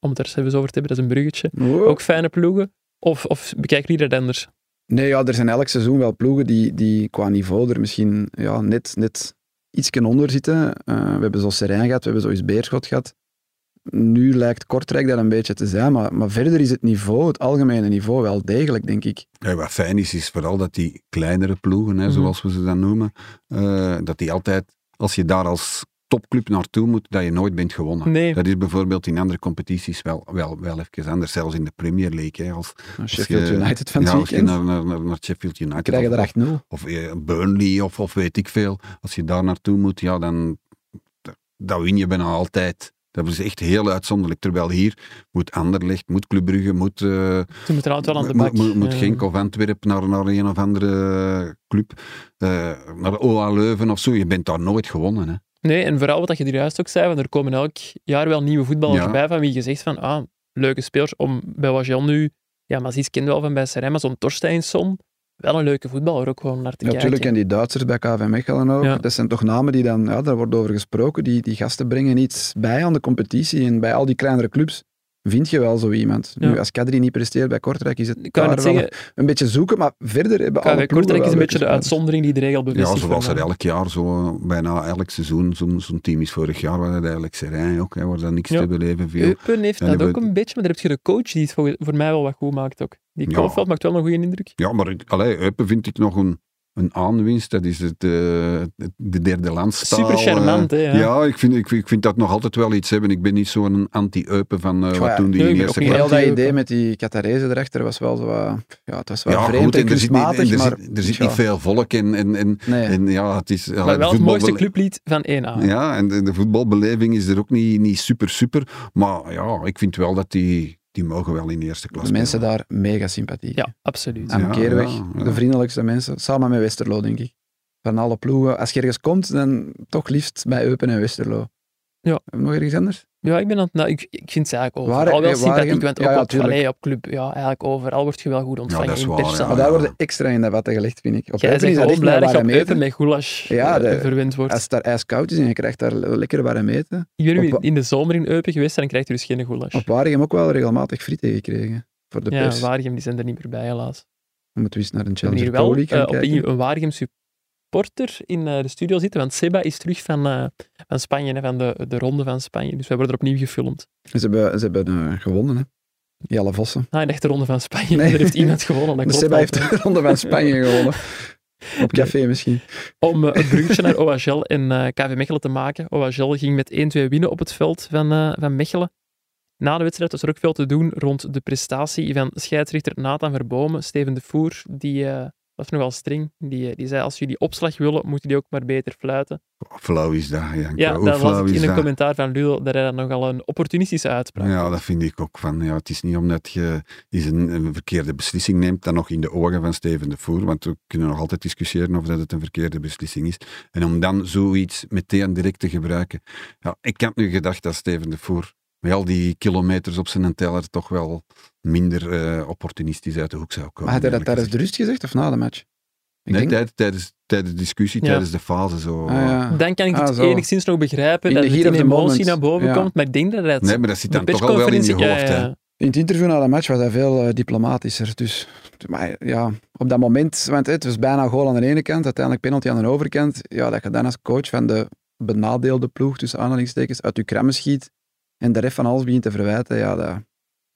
om het er eens over te hebben, dat is een bruggetje. Wow. Ook fijne ploegen. Of, of bekijken jullie dat anders? Nee, ja, er zijn elk seizoen wel ploegen die, die qua niveau er misschien ja, net, net iets onder zitten. Eh, we hebben zo Serijn gehad, we hebben zo eens Beerschot gehad. Nu lijkt Kortrijk dat een beetje te zijn, maar, maar verder is het niveau, het algemene niveau, wel degelijk, denk ik. Ja, wat fijn is, is vooral dat die kleinere ploegen, hè, Mhm. zoals we ze dan noemen, eh, dat die altijd, als je daar als topclub naartoe moet, dat je nooit bent gewonnen. Nee. Dat is bijvoorbeeld in andere competities wel, wel, wel even anders, zelfs in de Premier League. Hè, als, Sheffield je- United van het ja, als je naar, naar, Sheffield United krijgen of, er 8-0. of eh, Burnley of, of weet ik veel, als je daar naartoe moet, ja, dan dat win je bijna altijd. Dat is echt heel uitzonderlijk. Terwijl hier moet Anderlecht, moet Club Brugge, moet... eh, Ze moeten altijd wel aan de Mo- bak. mo- Moet Eh, Genk of Antwerpen naar, naar een of andere club, eh, naar OA Leuven of zo. Je bent daar nooit gewonnen. Hè. Nee, en vooral wat je er juist ook zei, want er komen elk jaar wel nieuwe voetballers Ja. bij van wie je zegt van, ah, leuke spelers. Om bij Wajan nu, ja, maar iets kende wel van bij Serijn, maar zo'n Torsteinsson, wel een leuke voetballer ook gewoon naar te Ja, kijken. natuurlijk, en die Duitsers bij KV Mechelen ook. Ja. Dat zijn toch namen die dan, ja, daar wordt over gesproken, die, die gasten brengen iets bij aan de competitie. En bij al die kleinere clubs vind je wel zo iemand. Ja. Nu, als Kadri niet presteert bij Kortrijk, is het Ik kan daar het wel zeggen, een beetje zoeken, maar verder hebben alle Kortrijk is een beetje de uitzondering die de regel Ja, bevestigt. zoals voor er elk jaar, zo, bijna elk seizoen, zo'n zo'n team is vorig jaar, was het eigenlijk Serijn ook, hè, waar dan niks Ja. te beleven viel. Eupen heeft Ja, dat ook we- een beetje, maar daar heb je de coach die het voor, voor mij wel wat goed maakt ook. Die Ja. Koolveld maakt wel een goede indruk. Ja, maar allee, Eupen vind ik nog een, een aanwinst. Dat is het, eh, het- de derde landstaal. Super charmant, eh. hè, ja. Ja, ik vind, ik, ik vind dat nog altijd wel iets hebben. Ik ben niet zo'n anti-Eupen van eh, Ja, wat toen die nee, in eerste ook niet klas... Heel dat idee met die Qatarese erachter was wel zo ja, het was wel Ja, vreemd goed, en en er zit, niet, en er maar... zit, er zit ja, niet veel volk en, en, en, Nee. en ja, het is... Maar wel het mooiste clublied van 1A. Ja, en de, de voetbalbeleving is er ook niet, niet super, super. Maar ja, ik vind wel dat die, die mogen wel in eerste klas de mensen spelen. daar mega sympathiek. Ja, absoluut. Aan Ja, Keerweg, ja, ja. de vriendelijkste mensen. Samen met Westerlo, denk ik. Van alle ploegen. Als je ergens komt, dan toch liefst bij Eupen en Westerlo. Ja. Hebben we nog ergens anders? Ja, ik, ben aan het, nou, ik, ik vind ze eigenlijk Waar- overal wel eh, sympathiek, want Ja, ook ja, op, allee, op club, ja, eigenlijk overal word je wel goed ontvangen in waar, ja. Maar daar worden extra in de watten gelegd, vind ik. Op Jij bent gewoon blij dat je warm op Eupen eten. met goulash Ja, eh, de- verwend wordt. Als het daar ijskoud is en je krijgt daar lekker warm eten. Ik ben nu op- in de zomer in Eupen geweest en dan krijg je dus geen goulash. Op Waregem ook wel regelmatig frieten gekregen. Voor de ja, pers. Waregem die zijn er niet meer bij, helaas. Dan moeten we eens naar een Challenger Pro wel League gaan eh, kijken. een Waregem reporter in eh, de studio zitten, want Seba is terug van, eh, van Spanje, hè, van de, de ronde van Spanje. Dus we worden er opnieuw gefilmd. Ze hebben, ze hebben eh, gewonnen, hè. Jelle Vossen. Ah, de echte ronde van Spanje. Nee. Er heeft iemand gewonnen. Dat Seba heeft de ronde van Spanje gewonnen. Op café misschien. Om het bruggetje naar OHL en KV Mechelen te maken. OHL ging met 1-2 winnen op het veld van, van Mechelen. Na de wedstrijd was er ook veel te doen rond de prestatie van scheidsrechter Nathan Verbomen. Steven de Voer, die eh, was nogal streng. Die, eh, die zei, als jullie opslag willen, moeten die ook maar beter fluiten. Hoe flauw is dat, Janko? Ja, Hoe dat was ik is in een dat? commentaar van Ludo, dat hij dat nogal een opportunistische uitspraak Ja, dat vind ik ook. Van, ja, het is niet omdat je eens een, een verkeerde beslissing neemt, dan nog in de ogen van Steven de Voer, want we kunnen nog altijd discussiëren of dat het een verkeerde beslissing is. En om dan zoiets meteen direct te gebruiken. Ja, ik had nu gedacht dat Steven de Voer met al die kilometers op zijn teller toch wel minder eh, opportunistisch uit de hoek zou komen. Maar had hij dat tijdens de rust gezegd of na de match? Ik Nee, denk- tijdens, tijdens, tijdens de discussie, Ja. tijdens de fase zo. Ah, ja. Dan kan ik Ah, het zo. enigszins nog begrijpen In dat het of the emotie moment. naar boven Ja. komt, maar ik denk dat het Nee, maar dat zit dan toch al wel in je hoofd. ja, hè. ja. In het interview na de match was hij veel eh, diplomatischer. Dus maar, ja, op dat moment, want het was bijna goal aan de ene kant, uiteindelijk penalty aan de overkant. Ja, dat je dan als coach van de benadeelde ploeg, tussen aanhalingstekens, uit je krammen schiet en de ref van alles begint te verwijten. Ja, dat,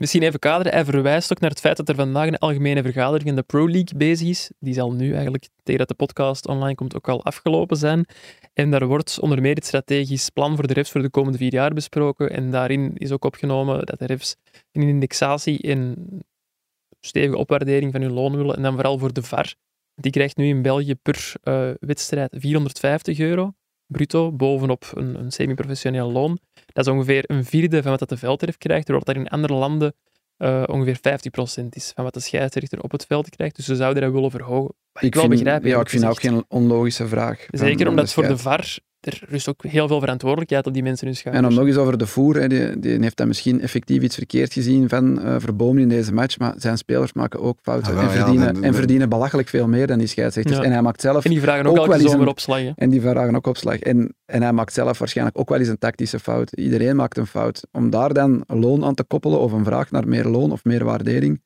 Misschien even kaderen. Hij verwijst ook naar het feit dat er vandaag een algemene vergadering in de Pro League bezig is. Die zal nu eigenlijk, tegen dat de podcast online komt, ook al afgelopen zijn. En daar wordt onder meer het strategisch plan voor de refs voor de komende vier jaar besproken. En daarin is ook opgenomen dat de refs een indexatie en stevige opwaardering van hun loon willen. En dan vooral voor de VAR. Die krijgt nu in België per eh, wedstrijd 450 euro bruto, bovenop een, een semi-professioneel loon. Dat is ongeveer een vierde van wat dat de veldref krijgt, terwijl dat in andere landen eh, ongeveer 50% is van wat de scheidsrechter op het veld krijgt. Dus ze zouden dat willen verhogen. Wat ik, wel vind, begrijp. Ja, ik vind dat ook geen onlogische vraag. Zeker van omdat voor de. VAR er rust ook heel veel verantwoordelijkheid op die mensen hun En schouders. om nog eens over de voer, hè, die, die heeft dan misschien effectief iets verkeerd gezien van eh Verbomen in deze match, maar zijn spelers maken ook fouten Ah, wel, en, ja, verdienen, dan- en dan- verdienen belachelijk veel meer dan die scheidsrechters. Ja. En hij maakt zelf En die vragen ook, ook wel eens een- opslagen. En die vragen ook opslag. En, en hij maakt zelf waarschijnlijk ook wel eens een tactische fout. Iedereen maakt een fout. Om daar dan een loon aan te koppelen of een vraag naar meer loon of meer waardering,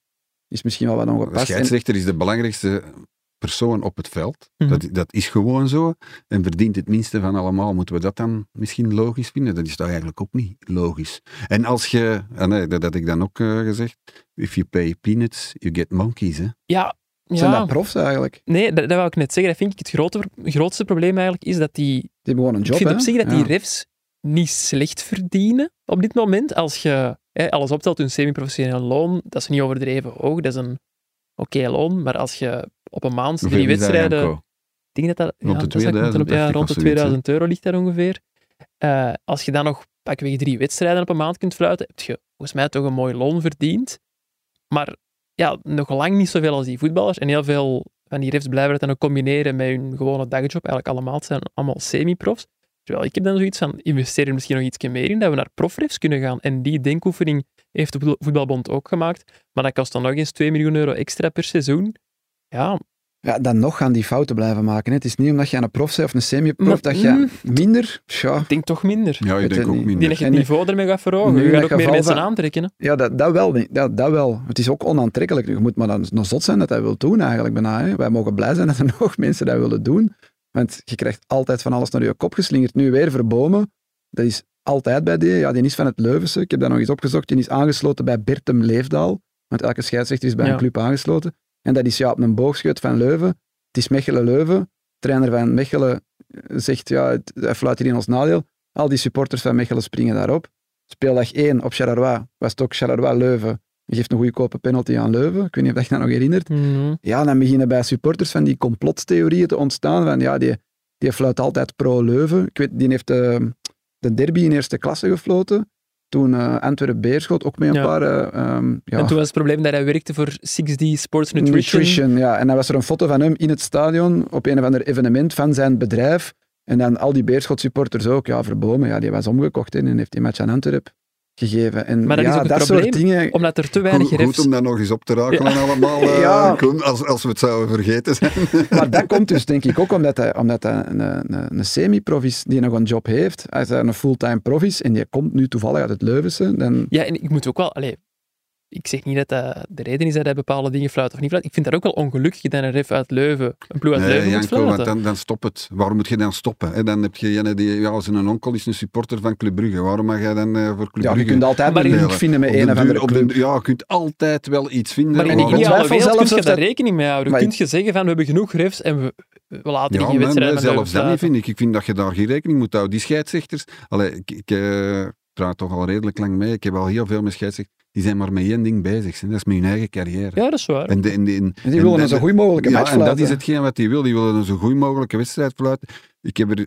is misschien wel wat De ongepast. En, scheidsrechter is de belangrijkste persoon op het veld. Mhm. dat, dat is gewoon zo. En verdient het minste van allemaal. Moeten we dat dan misschien logisch vinden? Dat is toch eigenlijk ook niet logisch. En als je, ah nee, dat had ik dan ook eh, gezegd, if you pay peanuts, you get monkeys. Hè? Ja, zijn ja. dat profs eigenlijk? nee, dat, dat wou ik net zeggen. Dat vind ik het grote, grootste probleem eigenlijk, is dat die Die hebben gewoon een job. ik vind hè? op zich dat Ja. die refs niet slecht verdienen op dit moment. Als je hè, alles optelt, hun semi-professioneel loon, dat is niet overdreven hoog, dat is een oké loon. Maar als je op een maand Hoeveel drie wedstrijden... Ik denk dat dat... Rond de dat zou ik moeten 2000, op- ja, rond de zoiets, hè? 2000 euro ligt daar ongeveer. Eh, als je dan nog pakweg drie wedstrijden op een maand kunt fluiten, heb je volgens mij toch een mooi loon verdiend. Maar ja, nog lang niet zoveel als die voetballers. En heel veel van die refs blijven het dan ook combineren met hun gewone dagjob. Eigenlijk allemaal, het zijn allemaal semi-profs. Terwijl ik heb dan zoiets van, investeer er misschien nog iets meer in, dat we naar profrefs kunnen gaan. En die denkoefening heeft de voetbal- voetbalbond ook gemaakt. Maar dat kost dan nog eens 2 miljoen euro extra per seizoen. Ja, Ja, dan nog gaan die fouten blijven maken. hè. Het is niet omdat je een prof bent of een semi-prof dat je mm. minder... Tja, ik denk toch minder. Ja, ik weet denk ook niet. Minder. dat je En het nu- niveau ermee gaat verhogen. nu Je gaat ook meer mensen van- aantrekken. Hè? Ja, dat, dat, wel, dat, dat wel. Het is ook onaantrekkelijk. Je moet maar dan nog zot zijn dat hij wil doen, eigenlijk bijna. Hè. Wij mogen blij zijn dat er nog mensen dat willen doen. Want je krijgt altijd van alles naar je kop geslingerd. Nu weer verbomen. Dat is altijd bij die. Ja, die is van het Leuvense. Ik heb dat nog eens opgezocht. Die is aangesloten bij Bertem Leefdaal. Want elke scheidsrechter is bij Ja. een club aangesloten. En dat is ja, op een boogscheut van Leuven. Het is Mechelen-Leuven. Trainer van Mechelen zegt, ja, het, hij fluit hier in ons nadeel. Al die supporters van Mechelen springen daarop. Speeldag 1 op Charleroi was het ook Charleroi-Leuven. Je geeft een goedkope penalty aan Leuven. Ik weet niet of je dat nog herinnert. Mhm. Ja, dan beginnen bij supporters van die complottheorieën te ontstaan. Van, ja, die, die fluit altijd pro-Leuven. Ik weet, die heeft de, de derby in eerste klasse gefloten. Toen eh Antwerpen-Beerschot ook met een Ja. paar... eh, ehm, ja, En toen was het probleem dat hij werkte voor 6D Sports Nutrition. ja. En dan was er een foto van hem in het stadion op een of ander evenement van zijn bedrijf. En dan al die Beerschot-supporters ook. Ja, Verbomen, ja, die was omgekocht hè, en heeft die match aan Antwerpen gegeven. En Maar dat ja, is ook dat probleem, soort dingen... Omdat er te weinig Goed, goed refs... om dat nog eens op te rakelen allemaal, eh, Ja. Koen, als, als we het zouden vergeten zijn. Maar dat komt dus denk ik ook omdat hij, omdat hij een, een, een semi-prof is die nog een job heeft. Als hij een fulltime prof is en die komt nu toevallig uit het Leuvense, dan... Ja, en ik moet ook wel... Allee, ik zeg niet dat dat de reden is dat hij bepaalde dingen fluit of niet fluit. Ik vind dat ook wel ongelukkig dat een ref uit Leuven, een ploeg uit Nee, Leuven moet Janko, dan, dan stop het. Waarom moet je dan stoppen? hè? Dan heb je die, ja, zijn onkel is een supporter van Club Brugge. Waarom mag jij dan eh, voor Club Ja, je Brugge kunt altijd Maar een in- link vinden met een of andere op de- club. Ja, je kunt altijd wel iets vinden. Maar in de ideale wereld kun je daar dat- rekening mee houden. Maar Kun ik- je zeggen van, we hebben genoeg refs en we, we laten Ja, die nee, wedstrijd nee, zelfs dat niet, vind ik. Ik vind dat je daar geen rekening moet houden. Die scheidsrechters, allee, ik, ik eh, praat toch al redelijk lang mee. Ik heb al heel veel met scheidsrechters. Die zijn maar met één ding bezig. hè. Dat is met hun eigen carrière. Ja, dat is waar. En de, en de- en- Die en- willen en- een zo goed mogelijke ja, match en dat is hetgeen wat die wil. Die willen een zo goed mogelijke wedstrijd fluiten. Ik heb er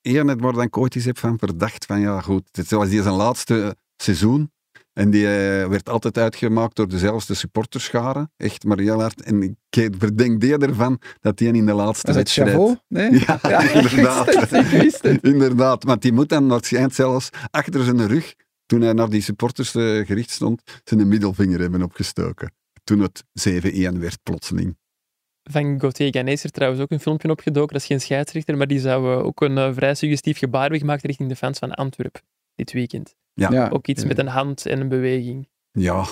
één net waar ik ooit eens heb van verdacht van, ja goed, het was die zijn laatste seizoen. En die eh, werd altijd uitgemaakt door dezelfde supporterscharen. Echt maar heel hard. En ik verdenk die ervan dat die in de laatste Dat is het wedstrijd... Chavot? Nee? Ja, inderdaad. ik wist het, ik wist het. Inderdaad, want die moet dan waarschijnlijk zelfs achter zijn rug, toen hij naar die supporters eh, gericht stond, zijn middelvinger hebben opgestoken. Toen het 7-1 werd plotseling. Van Gauthier Ganes is er trouwens ook een filmpje opgedoken. Dat is geen scheidsrechter, maar die zou eh, ook een eh, vrij suggestief gebaar hebben gemaakt richting de fans van Antwerpen dit weekend. Ja, Ook iets met een hand en een beweging. Ja,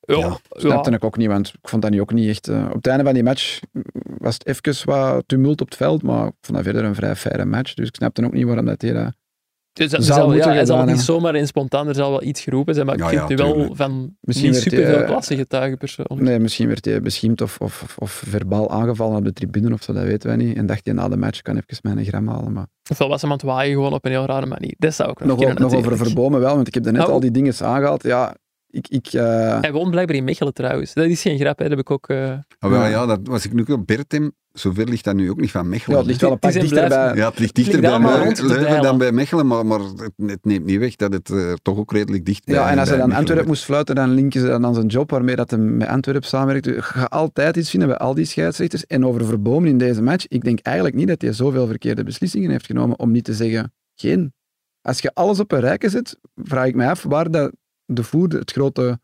Ja, snapte ik ook niet, want ik vond dat nu ook niet echt... op het einde van die match was het even wat tumult op het veld, maar ik vond dat verder een vrij faire match, dus ik snapte ook niet waarom dat hij dat... Dus dat zal, ja, hij zal het niet zomaar en spontaan, er zal wel iets geroepen zijn, maar Ja, ik vind ja, nu wel van Misschien niet werd superveel hij, eh, klasse getuigen persoonlijk. Nee, misschien werd hij beschimpt of, of, of, verbaal aangevallen op de tribune of zo, dat weten wij niet. En dacht hij na de match, kan even mijn gram halen, maar... Ofwel was hem aan het waaien gewoon op een heel rare manier. Dat zou ook nog, Nog, kunnen nog over. Verbomen wel, want ik heb daarnet Oh. al die dingen aangehaald. Ja, ik... ik eh, Hij woont blijkbaar in Mechelen trouwens. Dat is geen grap, hè. dat heb ik ook... eh, maar wel, Ja. dat was ik nu op Bertem. Zover ligt dat nu ook niet van Mechelen. ja, het ligt wel een pak een dichterbij. Ja, het ligt dichter ligt bij Leuven dan bij Mechelen, maar, maar het, het neemt niet weg dat het eh, toch ook redelijk dicht bij Ja, en als hij bij dan Antwerpen moest fluiten, dan linken ze dan aan zijn job waarmee dat hij met Antwerpen samenwerkt. Je gaat altijd iets vinden bij al die scheidsrechters. En over Verbomen in deze match, ik denk eigenlijk niet dat hij zoveel verkeerde beslissingen heeft genomen, om niet te zeggen geen. Als je alles op een rijke zet, vraag ik mij af waar dat de voer het grote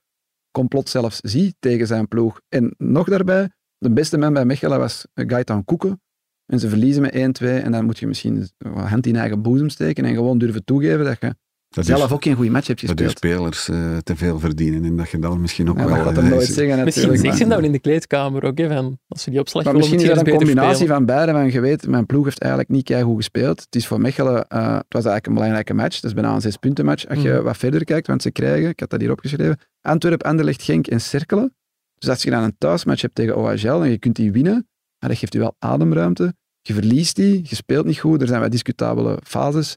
complot zelfs ziet tegen zijn ploeg. En nog daarbij, de beste man bij Mechelen was Gaetan Koeken. En ze verliezen met 1-2 en dan moet je misschien een hand in eigen boezem steken en gewoon durven toegeven dat je Dat zelf is- ook geen goede match hebt dat je gespeeld. spelers eh, te veel verdienen en dat je dan misschien ook Ja, wel... dat gaat eh, nooit is- zeggen Misschien ze maar- dat in de kleedkamer ook, hè, van, als we die opslag Maar willen, misschien is dat je een combinatie spelen. van beide. Van je weet, mijn ploeg heeft eigenlijk niet goed gespeeld. Het is voor Mechelen, eh, het was eigenlijk een belangrijke match. Het is bijna een zes punten match. Als je Mhm. wat verder kijkt, want ze krijgen, ik had dat hier opgeschreven, Antwerp, Anderlecht, Genk en Cerkelen. Dus als je dan een thuismatch hebt tegen OHL en je kunt die winnen, ja, dat geeft je wel ademruimte. Je verliest die, je speelt niet goed, er zijn wat discutabele fases.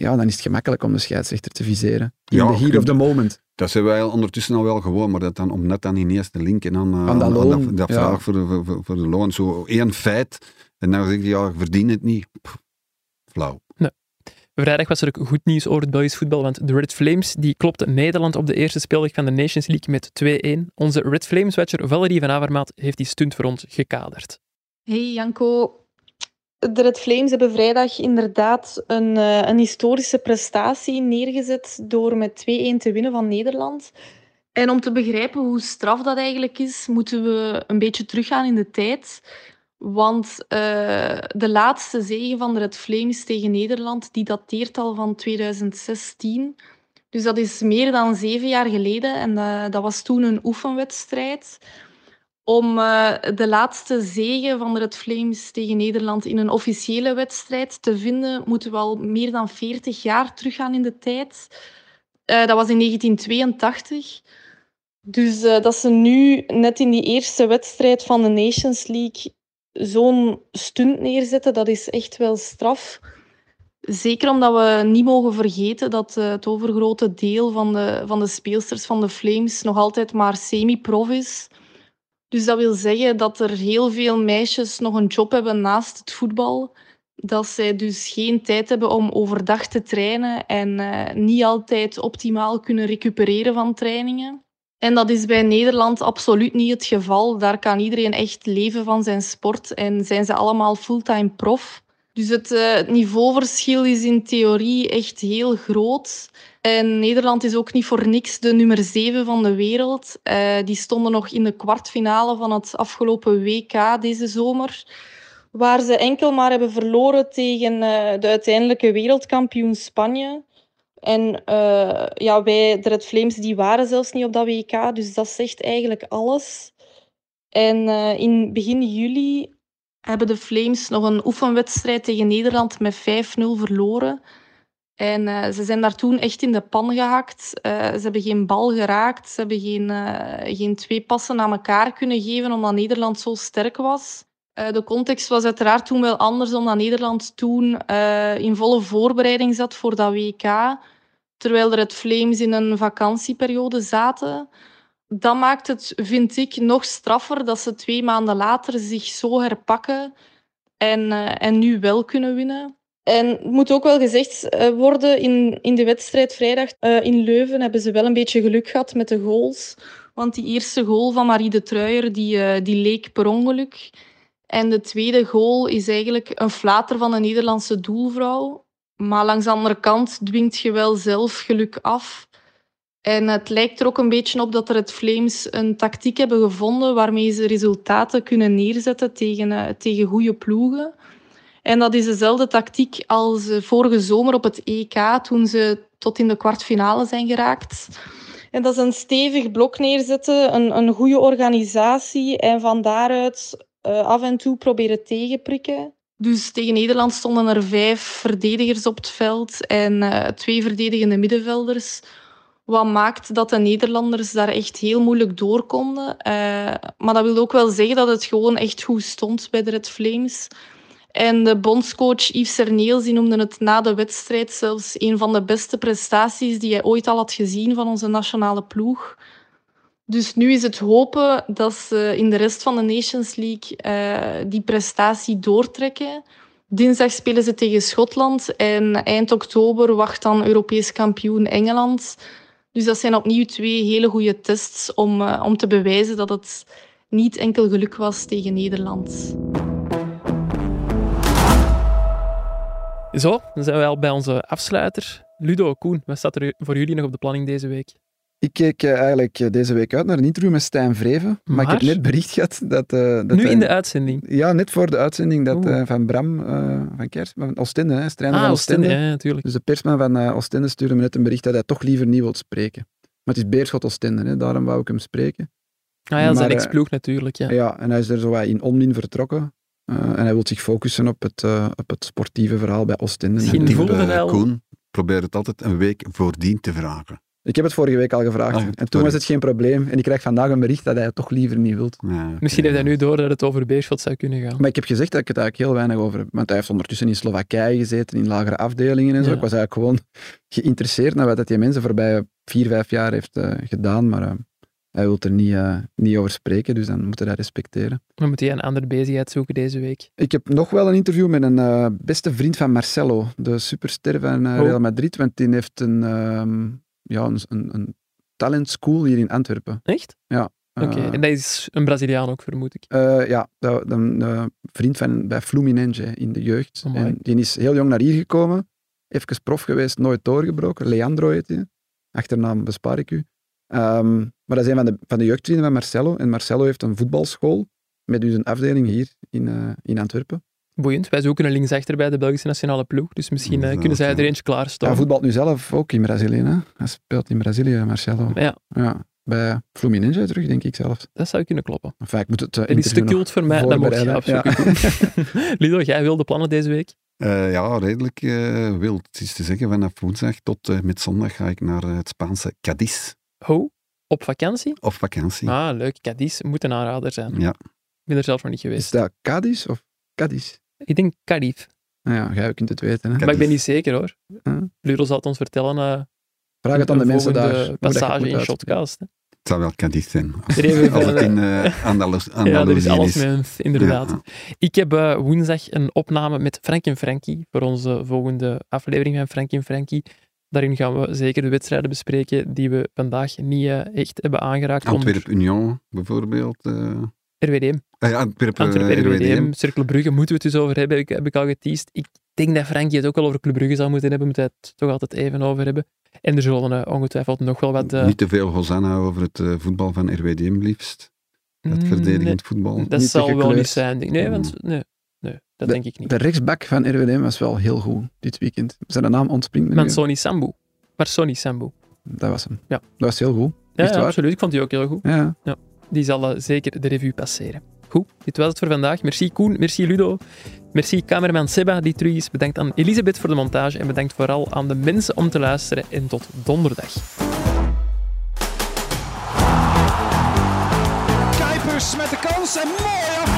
Ja, dan is het gemakkelijk om de scheidsrechter te viseren. In Ja, the heat of the moment. Dat zijn wij ondertussen al wel gewoon, maar dat dan, om net dan ineens te linken aan, eh, Aan dat loon, dat, dat ja. vraag voor de, voor, voor de loon. Zo één feit, en dan zeg je, ja, ik verdien het niet. Pff, flauw. Vrijdag was er ook goed nieuws over het Belgisch voetbal, want de Red Flames die klopten Nederland op de eerste speeldag van de Nations League met 2-1. Onze Red Flames-watcher Valerie van Avermaat heeft die stunt voor ons gekaderd. Hey Janko. De Red Flames hebben vrijdag inderdaad een, eh, een historische prestatie neergezet door met 2-1 te winnen van Nederland. En om te begrijpen hoe straf dat eigenlijk is, moeten we een beetje teruggaan in de tijd. Want eh, de laatste zege van de Red Flames tegen Nederland, die dateert al van 2016. Dus dat is meer dan zeven jaar geleden. En eh, dat was toen een oefenwedstrijd om eh, de laatste zege van de Flames tegen Nederland in een officiële wedstrijd te vinden, moeten we al meer dan 40 jaar teruggaan in de tijd. Eh, dat was in 1982. Dus eh, dat ze nu net in die eerste wedstrijd van de Nations League zo'n stunt neerzetten, dat is echt wel straf. Zeker omdat we niet mogen vergeten dat het overgrote deel van de, van de speelsters van de Flames nog altijd maar semi-prof is. Dus dat wil zeggen dat er heel veel meisjes nog een job hebben naast het voetbal. Dat zij dus geen tijd hebben om overdag te trainen en eh, niet altijd optimaal kunnen recupereren van trainingen. En dat is bij Nederland absoluut niet het geval. Daar kan iedereen echt leven van zijn sport en zijn ze allemaal fulltime prof. Dus het, eh, het niveauverschil is in theorie echt heel groot. En Nederland is ook niet voor niks de nummer 7 van de wereld. Eh, die stonden nog in de kwartfinale van het afgelopen WK deze zomer. Waar ze enkel maar hebben verloren tegen eh, de uiteindelijke wereldkampioen Spanje. En ja, wij, de Red Flames, die waren zelfs niet op dat WK, dus dat zegt eigenlijk alles. En in begin juli hebben de Flames nog een oefenwedstrijd tegen Nederland met 5-0 verloren. En uh, ze zijn daar toen echt in de pan gehakt. Uh, ze hebben geen bal geraakt. Ze hebben geen, uh, geen twee passen aan elkaar kunnen geven omdat Nederland zo sterk was. de context was uiteraard toen wel anders omdat Nederland toen in volle voorbereiding zat voor dat WK. Terwijl er het Flames in een vakantieperiode zaten. Dat maakt het, vind ik, nog straffer dat ze twee maanden later zich zo herpakken en, en nu wel kunnen winnen. En het moet ook wel gezegd eh, worden, in, in de wedstrijd vrijdag uh, in Leuven hebben ze wel een beetje geluk gehad met de goals. Want die eerste goal van Marie de Truijer, die, uh, die leek per ongeluk. En de tweede goal is eigenlijk een flater van een Nederlandse doelvrouw. Maar langs de andere kant dwingt je wel zelf geluk af. En het lijkt er ook een beetje op dat er het Flames een tactiek hebben gevonden waarmee ze resultaten kunnen neerzetten tegen, tegen goede ploegen. En dat is dezelfde tactiek als eh, vorige zomer op het EK, toen ze tot in de kwartfinale zijn geraakt. En dat is een stevig blok neerzetten, een, een goede organisatie en van daaruit uh, af en toe proberen tegenprikken. Dus tegen Nederland stonden er vijf verdedigers op het veld en twee verdedigende middenvelders. Wat maakt dat de Nederlanders daar echt heel moeilijk door konden. Uh, maar dat wil ook wel zeggen dat het gewoon echt goed stond bij de Red Flames. En de bondscoach Yves Serneels noemde het na de wedstrijd zelfs een van de beste prestaties die hij ooit al had gezien van onze nationale ploeg. Dus nu is het hopen dat ze in de rest van de Nations League uh, die prestatie doortrekken. Dinsdag spelen ze tegen Schotland en eind oktober wacht dan Europees kampioen Engeland. Dus dat zijn opnieuw twee hele goede tests om, uh, om te bewijzen dat het niet enkel geluk was tegen Nederland. Zo, dan zijn we al bij onze afsluiter. Ludo, Koen, wat staat er voor jullie nog op de planning deze week? Ik keek eh, eigenlijk eh, deze week uit naar een interview met Stijn Vreven. Maar, maar ik heb net bericht gehad dat... Uh, dat nu in de uitzending? Ja, net voor de uitzending dat uh, van Bram uh, van Kers, van Oostende, hè, ah, van Oostende. Oostende ja, natuurlijk. Dus de persman van Oostende stuurde me net een bericht dat hij toch liever niet wil spreken. Maar het is Beerschot Oostende, hè, daarom wou ik hem spreken. Ah ja, dat is een ex-ploeg natuurlijk. Ja. ja, en hij is er zo in onmin vertrokken. Uh, en hij wil zich focussen op het, uh, op het sportieve verhaal bij Oostende. Misschien voelde wel... Koen probeer het altijd een week voordien te vragen. Ik heb het vorige week al gevraagd. Ah, en toen sorry. was het geen probleem. En ik krijg vandaag een bericht dat hij het toch liever niet wilt. Ja, okay. Misschien heeft hij nu door dat het over Beerschot zou kunnen gaan. Maar ik heb gezegd dat ik het eigenlijk heel weinig over heb. Want hij heeft ondertussen in Slowakije gezeten, in lagere afdelingen en zo. Ja. Ik was eigenlijk gewoon geïnteresseerd naar wat dat die mensen voorbij vier, vijf jaar heeft uh, gedaan. Maar uh, hij wil er niet, uh, niet over spreken, dus dan moeten we dat respecteren. Dan moet hij een andere bezigheid zoeken deze week. Ik heb nog wel een interview met een uh, beste vriend van Marcelo, de superster van uh, Real Madrid, want die heeft een, um, ja, een, een, talent school hier in Antwerpen. Echt? Ja. Oké, okay. en dat is een Braziliaan ook, vermoed ik. ja, een vriend van bij Fluminense in de jeugd. Oh en die is heel jong naar hier gekomen, even prof geweest, nooit doorgebroken. Leandro heet hij. Achternaam bespaar ik u. Um, maar dat is een van de, van de jeugdvrienden van Marcelo. En Marcelo heeft een voetbalschool met dus een afdeling hier in, in Antwerpen. Boeiend. Wij zoeken een linksachter bij de Belgische nationale ploeg. Dus misschien uh, kunnen zij er eentje klaarstaan. Hij voetbalt nu zelf ook in Brazilië. Hè? Hij speelt in Brazilië, Marcelo. Ja. ja. Bij Fluminense terug, denk ik zelf. Dat zou kunnen kloppen. Enfin, ik moet het uh, het is te cult voor mij, dat moet je afzoeken. Ja. Lido, jij wilde plannen deze week? Uh, ja, redelijk uh, wild. Het is te zeggen, vanaf woensdag tot uh, met zondag ga ik naar het Spaanse Cadiz. Hoe? Op vakantie? Op vakantie. Ah, leuk. Cadiz moet een aanrader zijn. Ja. Ik ben er zelf nog niet geweest. Is dat Cadiz of Cadiz? Ik denk Cadiz. Nou ja, jij kunt het weten. Hè? Maar ik ben niet zeker hoor. Huh? Zal het ons vertellen. Uh, Vraag het aan de mensen daar. passage in Shotcast. Hè? Het zou wel Cadiz zijn. Als, als het in uh, Andalus, Andalusië Ja, er is alles met inderdaad. Ja. Ik heb uh, woensdag een opname met Frank en Frankie voor onze volgende aflevering van Frank en Frankie. Daarin gaan we zeker de wedstrijden bespreken die we vandaag niet uh, echt hebben aangeraakt. Antwerp Union bijvoorbeeld. RWDM. Ah, ja, Antwerp, Antwerp uh, RWDM. RWDM. Cirkel Brugge moeten we het dus over hebben, heb ik, heb ik al geteased. Ik denk dat Frankie het ook al over Club Brugge zou moeten hebben, moet hij het toch altijd even over hebben. En er zullen uh, ongetwijfeld nog wel wat... Uh... Niet te veel Hosanna over het uh, voetbal van RWDM liefst. Het verdedigend nee, voetbal. Dat Niet zal wel niet zijn. Nee, want... Nee, nee dat denk ik niet. De rechtsback van RWDM was wel heel goed dit weekend. Zijn naam ontspringt me. Mansoni Sambu. Maar Sonny Sambu. Dat was hem. Ja. Dat was heel goed. Ja, ja, absoluut. Ik vond die ook heel goed. Ja. Die zal eh, zeker de revue passeren. Goed, dit was het voor vandaag. Merci Koen, merci Ludo. Merci cameraman Seba die terug is. Bedankt aan Elisabeth voor de montage en bedankt vooral aan de mensen om te luisteren. En tot donderdag. Met de kans en mooi.